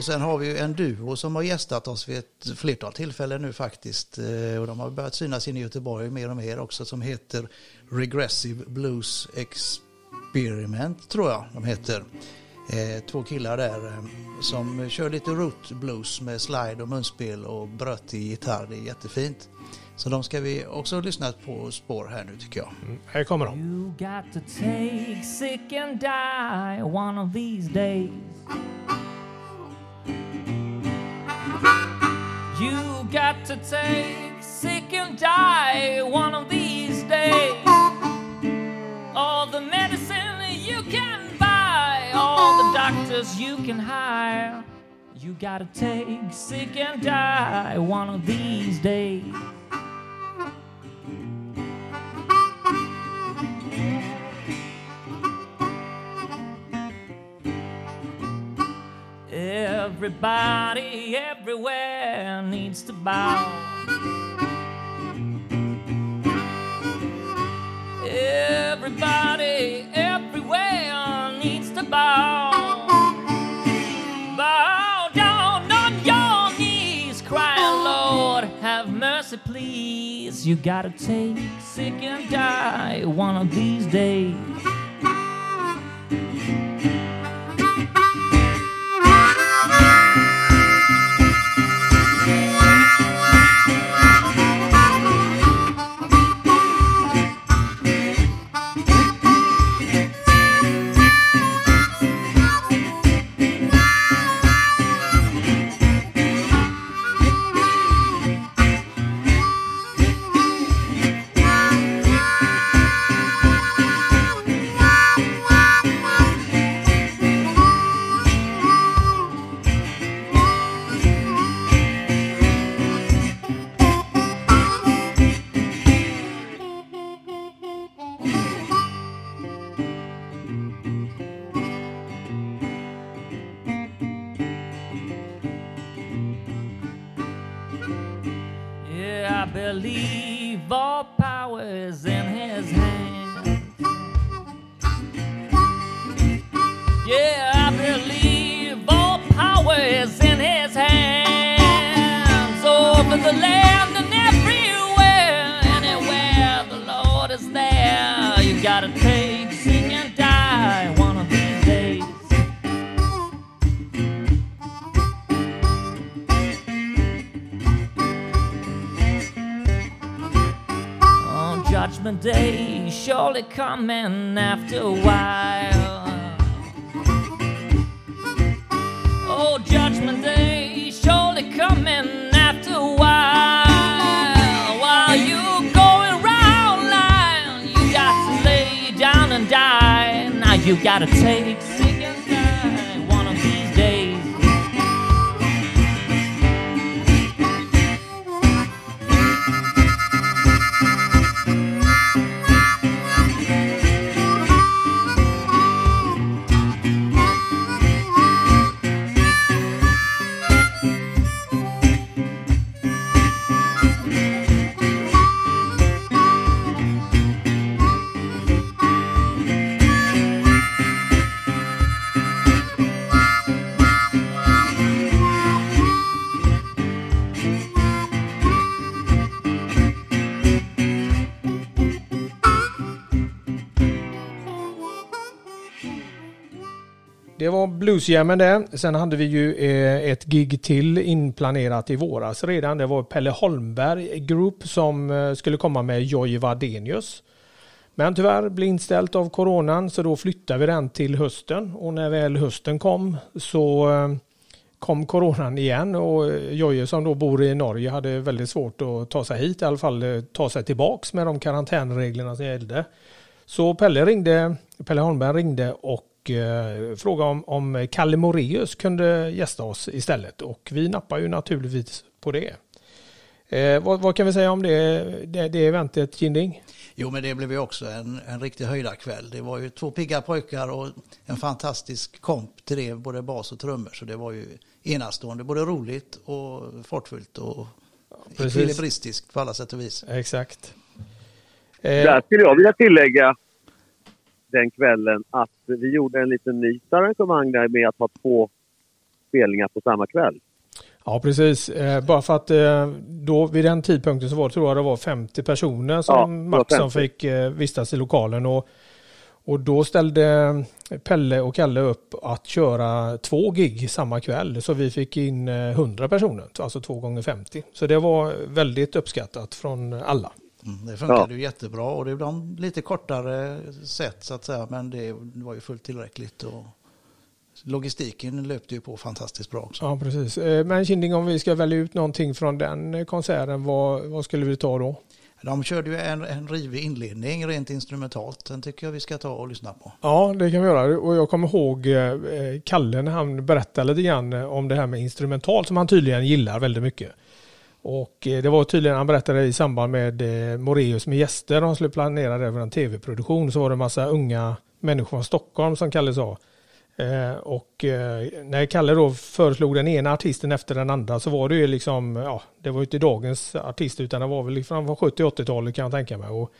Och sen har vi ju en duo som har gästat oss vid ett flertal tillfällen nu faktiskt. Eh, Och de har börjat synas in i Göteborg mer och mer också som heter Regressive Blues Experiment tror jag de heter. Eh, Två killar där eh, som kör lite root blues med slide och munspel och brötig gitarr. Det är jättefint. Så de ska vi också lyssna på spår här nu tycker jag. Här kommer de. You got to take sick and die one of these days. You got to take sick and die one of these days. All the medicine you can buy, all the doctors you can hire. You gotta take sick and die one of these days. Everybody everywhere needs to bow. Everybody everywhere needs to bow. Bow down on your knees, crying, Lord, have mercy, please. You gotta take sick and die one of these days. To come and after var bluesjammen det. Sen hade vi ju eh, ett gig till inplanerat i våras redan. Det var Pelle Holmberg Group som eh, skulle komma med Joy Wadenius. Men tyvärr blev inställt av coronan så då flyttade vi den till hösten och när väl hösten kom så eh, kom coronan igen och Jojje som då bor i Norge hade väldigt svårt att ta sig hit, i alla fall ta sig tillbaks med de karantänreglerna som gällde. Så Pelle ringde, Pelle Holmberg ringde och eh, frågade om, om Kalle Moreus kunde gästa oss istället och vi nappar ju naturligtvis på det. Eh, vad, vad kan vi säga om det, det, det eventet Kinding? Jo, men det blev ju också en, en riktig höjdarkväll. Det var ju två pigga pojkar och en fantastisk komp till det, både bas och trummor. Så det var ju enastående, både roligt och fartfullt och precis. ekvilibristiskt på alla sätt och vis. Exakt. Där skulle jag vilja tillägga den kvällen att vi gjorde en liten nytt arrangemang där med att ha två spelningar på samma kväll. Ja, precis. Eh, bara för att eh, då vid den tidpunkten så var tror jag det var 50 personer som Ja, max som 50. fick eh, vistas i lokalen. Och, och då ställde Pelle och Kalle upp att köra två gig samma kväll. Så vi fick in eh, 100 personer, alltså två gånger 50. Så det var väldigt uppskattat från alla. Mm, det funkade ju jättebra och det är ibland lite kortare sätt så att säga men det var ju fullt tillräckligt. Och logistiken löpte ju på fantastiskt bra också. Ja, precis. Eh, Men Kinding, om vi ska välja ut någonting från den konserten, vad, vad skulle vi ta då? De körde ju en, en rivig inledning rent instrumentalt. Den tycker jag vi ska ta och lyssna på. Ja, det kan vi göra. Och jag kommer ihåg eh, Kalle när han berättade lite grann om det här med instrumental som han tydligen gillar väldigt mycket. Och eh, det var tydligen, han berättade i samband med eh, Moreus med gäster, de skulle planera det för en tv-produktion, så var det en massa unga människor från Stockholm som Kalle sa. Eh, och när Kalle då föreslog den ena artisten efter den andra så var det ju liksom, ja, det var ju inte dagens artist utan det var väl liksom från 70-80-talet kan jag tänka mig. Och,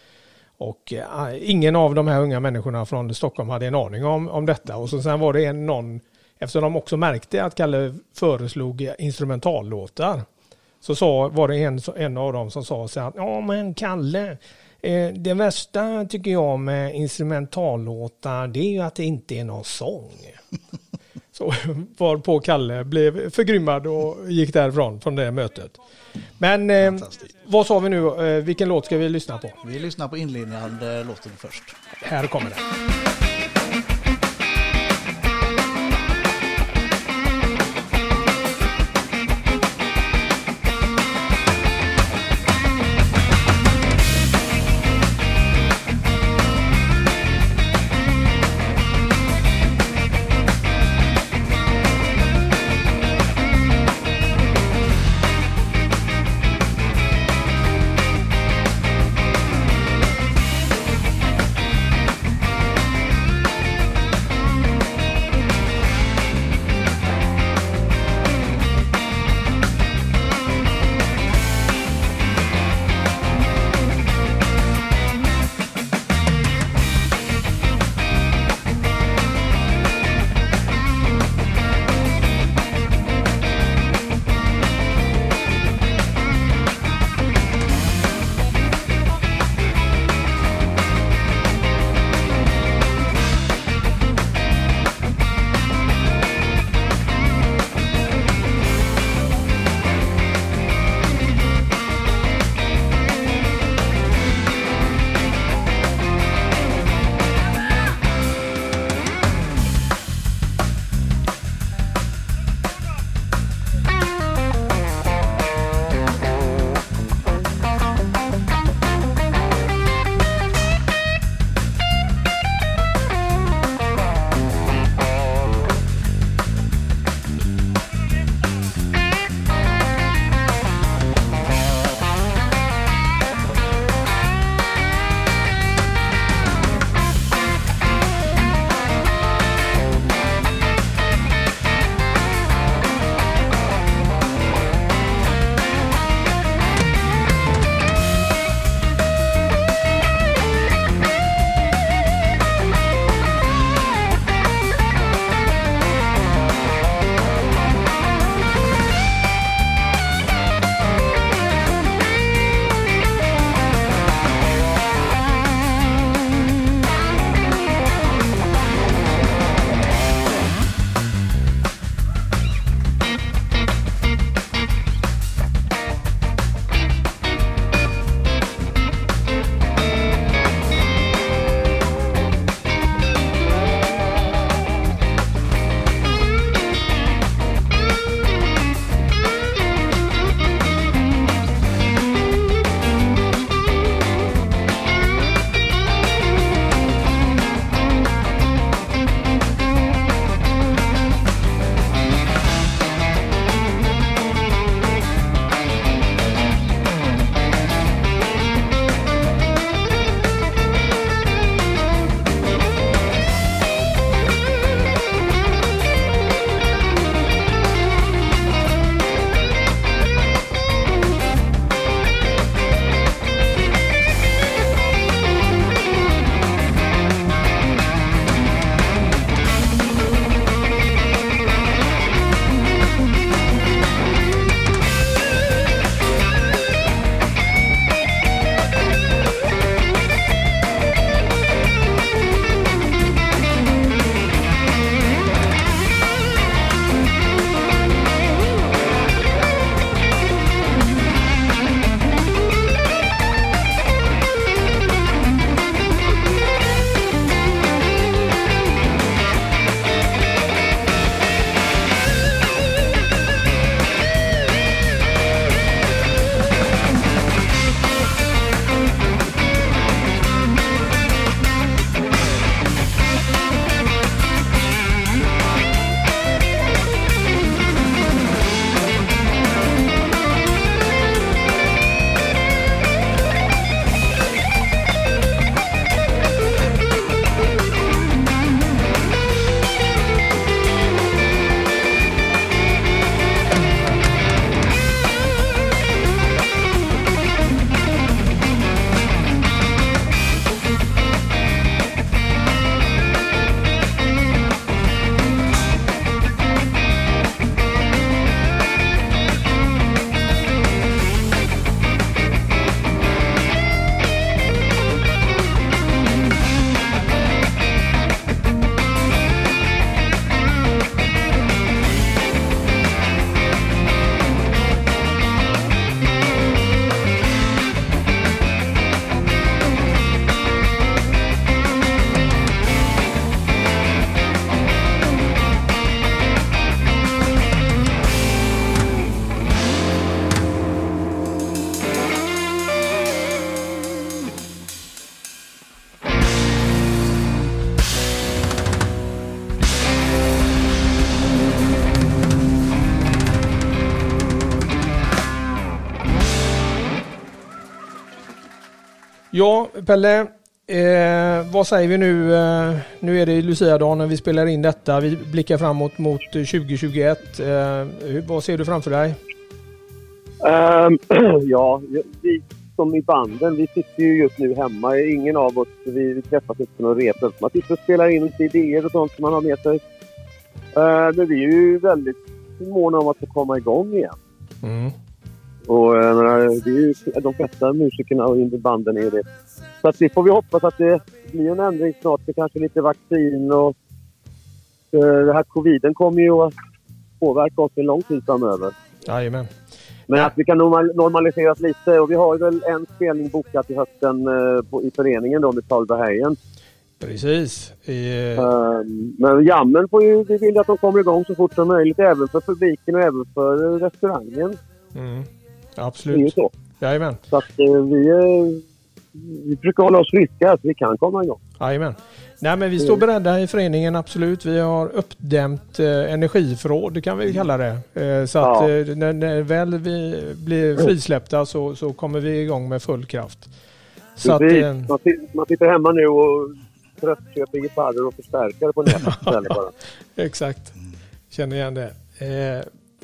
och ingen av de här unga människorna från Stockholm hade en aning om, om detta. Och så sen var det en någon, eftersom de också märkte att Kalle föreslog instrumentallåtar, så sa, var det en, en av dem som sa så att ja men Kalle, eh, det värsta tycker jag med instrumentallåtar det är ju att det inte är någon sång. Så var på Kalle blev förgrymmad och gick därifrån från det mötet. Men eh, vad sa vi nu, eh, vilken låt ska vi lyssna på? Vi lyssnar på inledande låten först. Här kommer den. Pelle. Eh, vad säger vi nu? Eh, nu är det Lucia-dagen när vi spelar in detta. Vi blickar framåt mot 2021. Eh, hur, vad ser du framför dig? Ehm, ja, vi som i banden, vi sitter ju just nu hemma. Ingen av oss, vi, vi träffas inte på någon rep. Man sitter och spelar in lite idéer och sånt som man har med sig. Ehm, men vi är ju väldigt måna om att få komma igång igen. Mm. Och jag menar, det är ju de flesta musikerna och banden är det. Så att vi får vi hoppas att det blir en ändring snart med kanske lite vaccin och eh, det här coviden kommer ju att påverka oss en lång tid framöver. Jajamän. Men att vi kan normal- normaliseras lite och vi har väl en spelning bokat i hösten eh, på, i föreningen då med Talberghejen. Precis. I, Ehm, men jammen får ju, vi vill ju att de kommer igång så fort som möjligt även för publiken och även för eh, restaurangen. mm. Det är ju Absolut. så. Jajamän. Så att eh, vi, eh, vi försöker hålla oss friska så vi kan komma igång. Jajamän. Nej men vi står beredda i föreningen absolut. Vi har uppdämt eh, energiförråd kan vi kalla det. Eh, så att Ja. eh, när, när väl vi blir frisläppta så, så kommer vi igång med full kraft. Så att, Precis. eh, man, man sitter hemma nu och tröstköper gitarrer och förstärkare på nätet istället bara. Exakt. Känner igen det.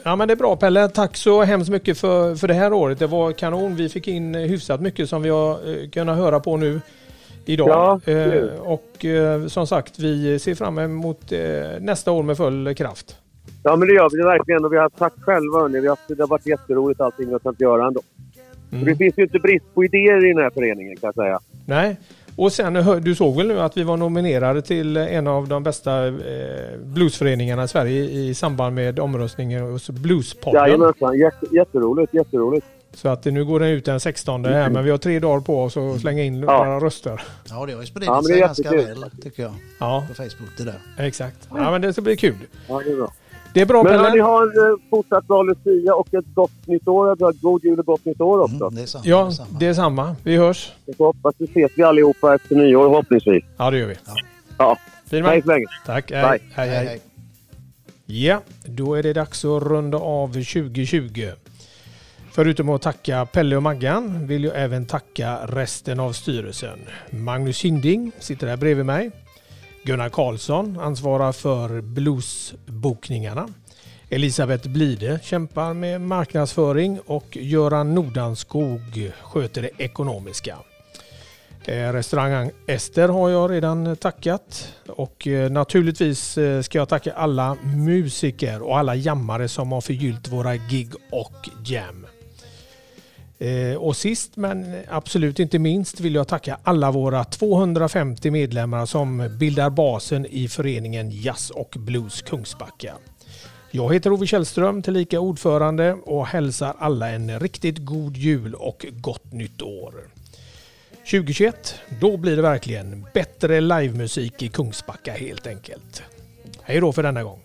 Ja men det är bra Pelle. Tack så hemskt mycket för, för det här året. Det var kanon. Vi fick in eh, hyfsat mycket som vi har eh, kunnat höra på nu idag. Ja, eh, och eh, som sagt vi ser fram emot eh, nästa år med full kraft. Ja, men det gör vi verkligen. Och vi har tack själva. hörni. Vi har, det har varit jätteroligt allting och att göra ändå. Mm. Det finns ju inte brist på idéer i den här föreningen kan jag säga. Nej. Och sen du såg väl nu att vi var nominerade till en av de bästa eh, bluesföreningarna i Sverige i samband med omröstningen hos Bluespodden. Jajamensan. Jätte, jätteroligt, jätteroligt. Så att nu går den ut den 16 här men vi har tre dagar på oss att slänga in Ja. våra röster. Ja, det har ju Ja, spridit men det är sig ganska väl tycker jag. Ja, På Facebook det där. exakt. Ja men det ska bli kul. Ja, det är bra. Det är bra Men Pelle. hörni, ha en eh, fortsatt bra Lucia och ett gott nytt år. Jag ett God jul och gott nytt år också. Mm, det är sant. Ja, det är samma. det är samma. Vi hörs. Jag hoppas vi ses vi allihopa efter nyår förhoppningsvis. Ja, det gör vi. Ja. Fin Hej så länge. Tack. Hej, hej, Hej, hej. hej. Ja, då är det dags att runda av 2020. Förutom att tacka Pelle och Maggan vill jag även tacka resten av styrelsen. Magnus Hinding sitter där bredvid mig. Gunnar Karlsson ansvarar för bluesbokningarna. Elisabeth Blide kämpar med marknadsföring och Göran Nordanskog sköter det ekonomiska. Eh, restaurang Ester har jag redan tackat och eh, naturligtvis eh, ska jag tacka alla musiker och alla jammare som har förgyllt våra gig och jam. Eh, och sist men absolut inte minst vill jag tacka alla våra 250 medlemmar som bildar basen i föreningen Jazz och Blues Kungsbacka. Jag heter Ove Källström, tillika ordförande och hälsar alla en riktigt god jul och gott nytt år. 2021, då blir det verkligen bättre livemusik i Kungsbacka helt enkelt. Hej då för denna gång.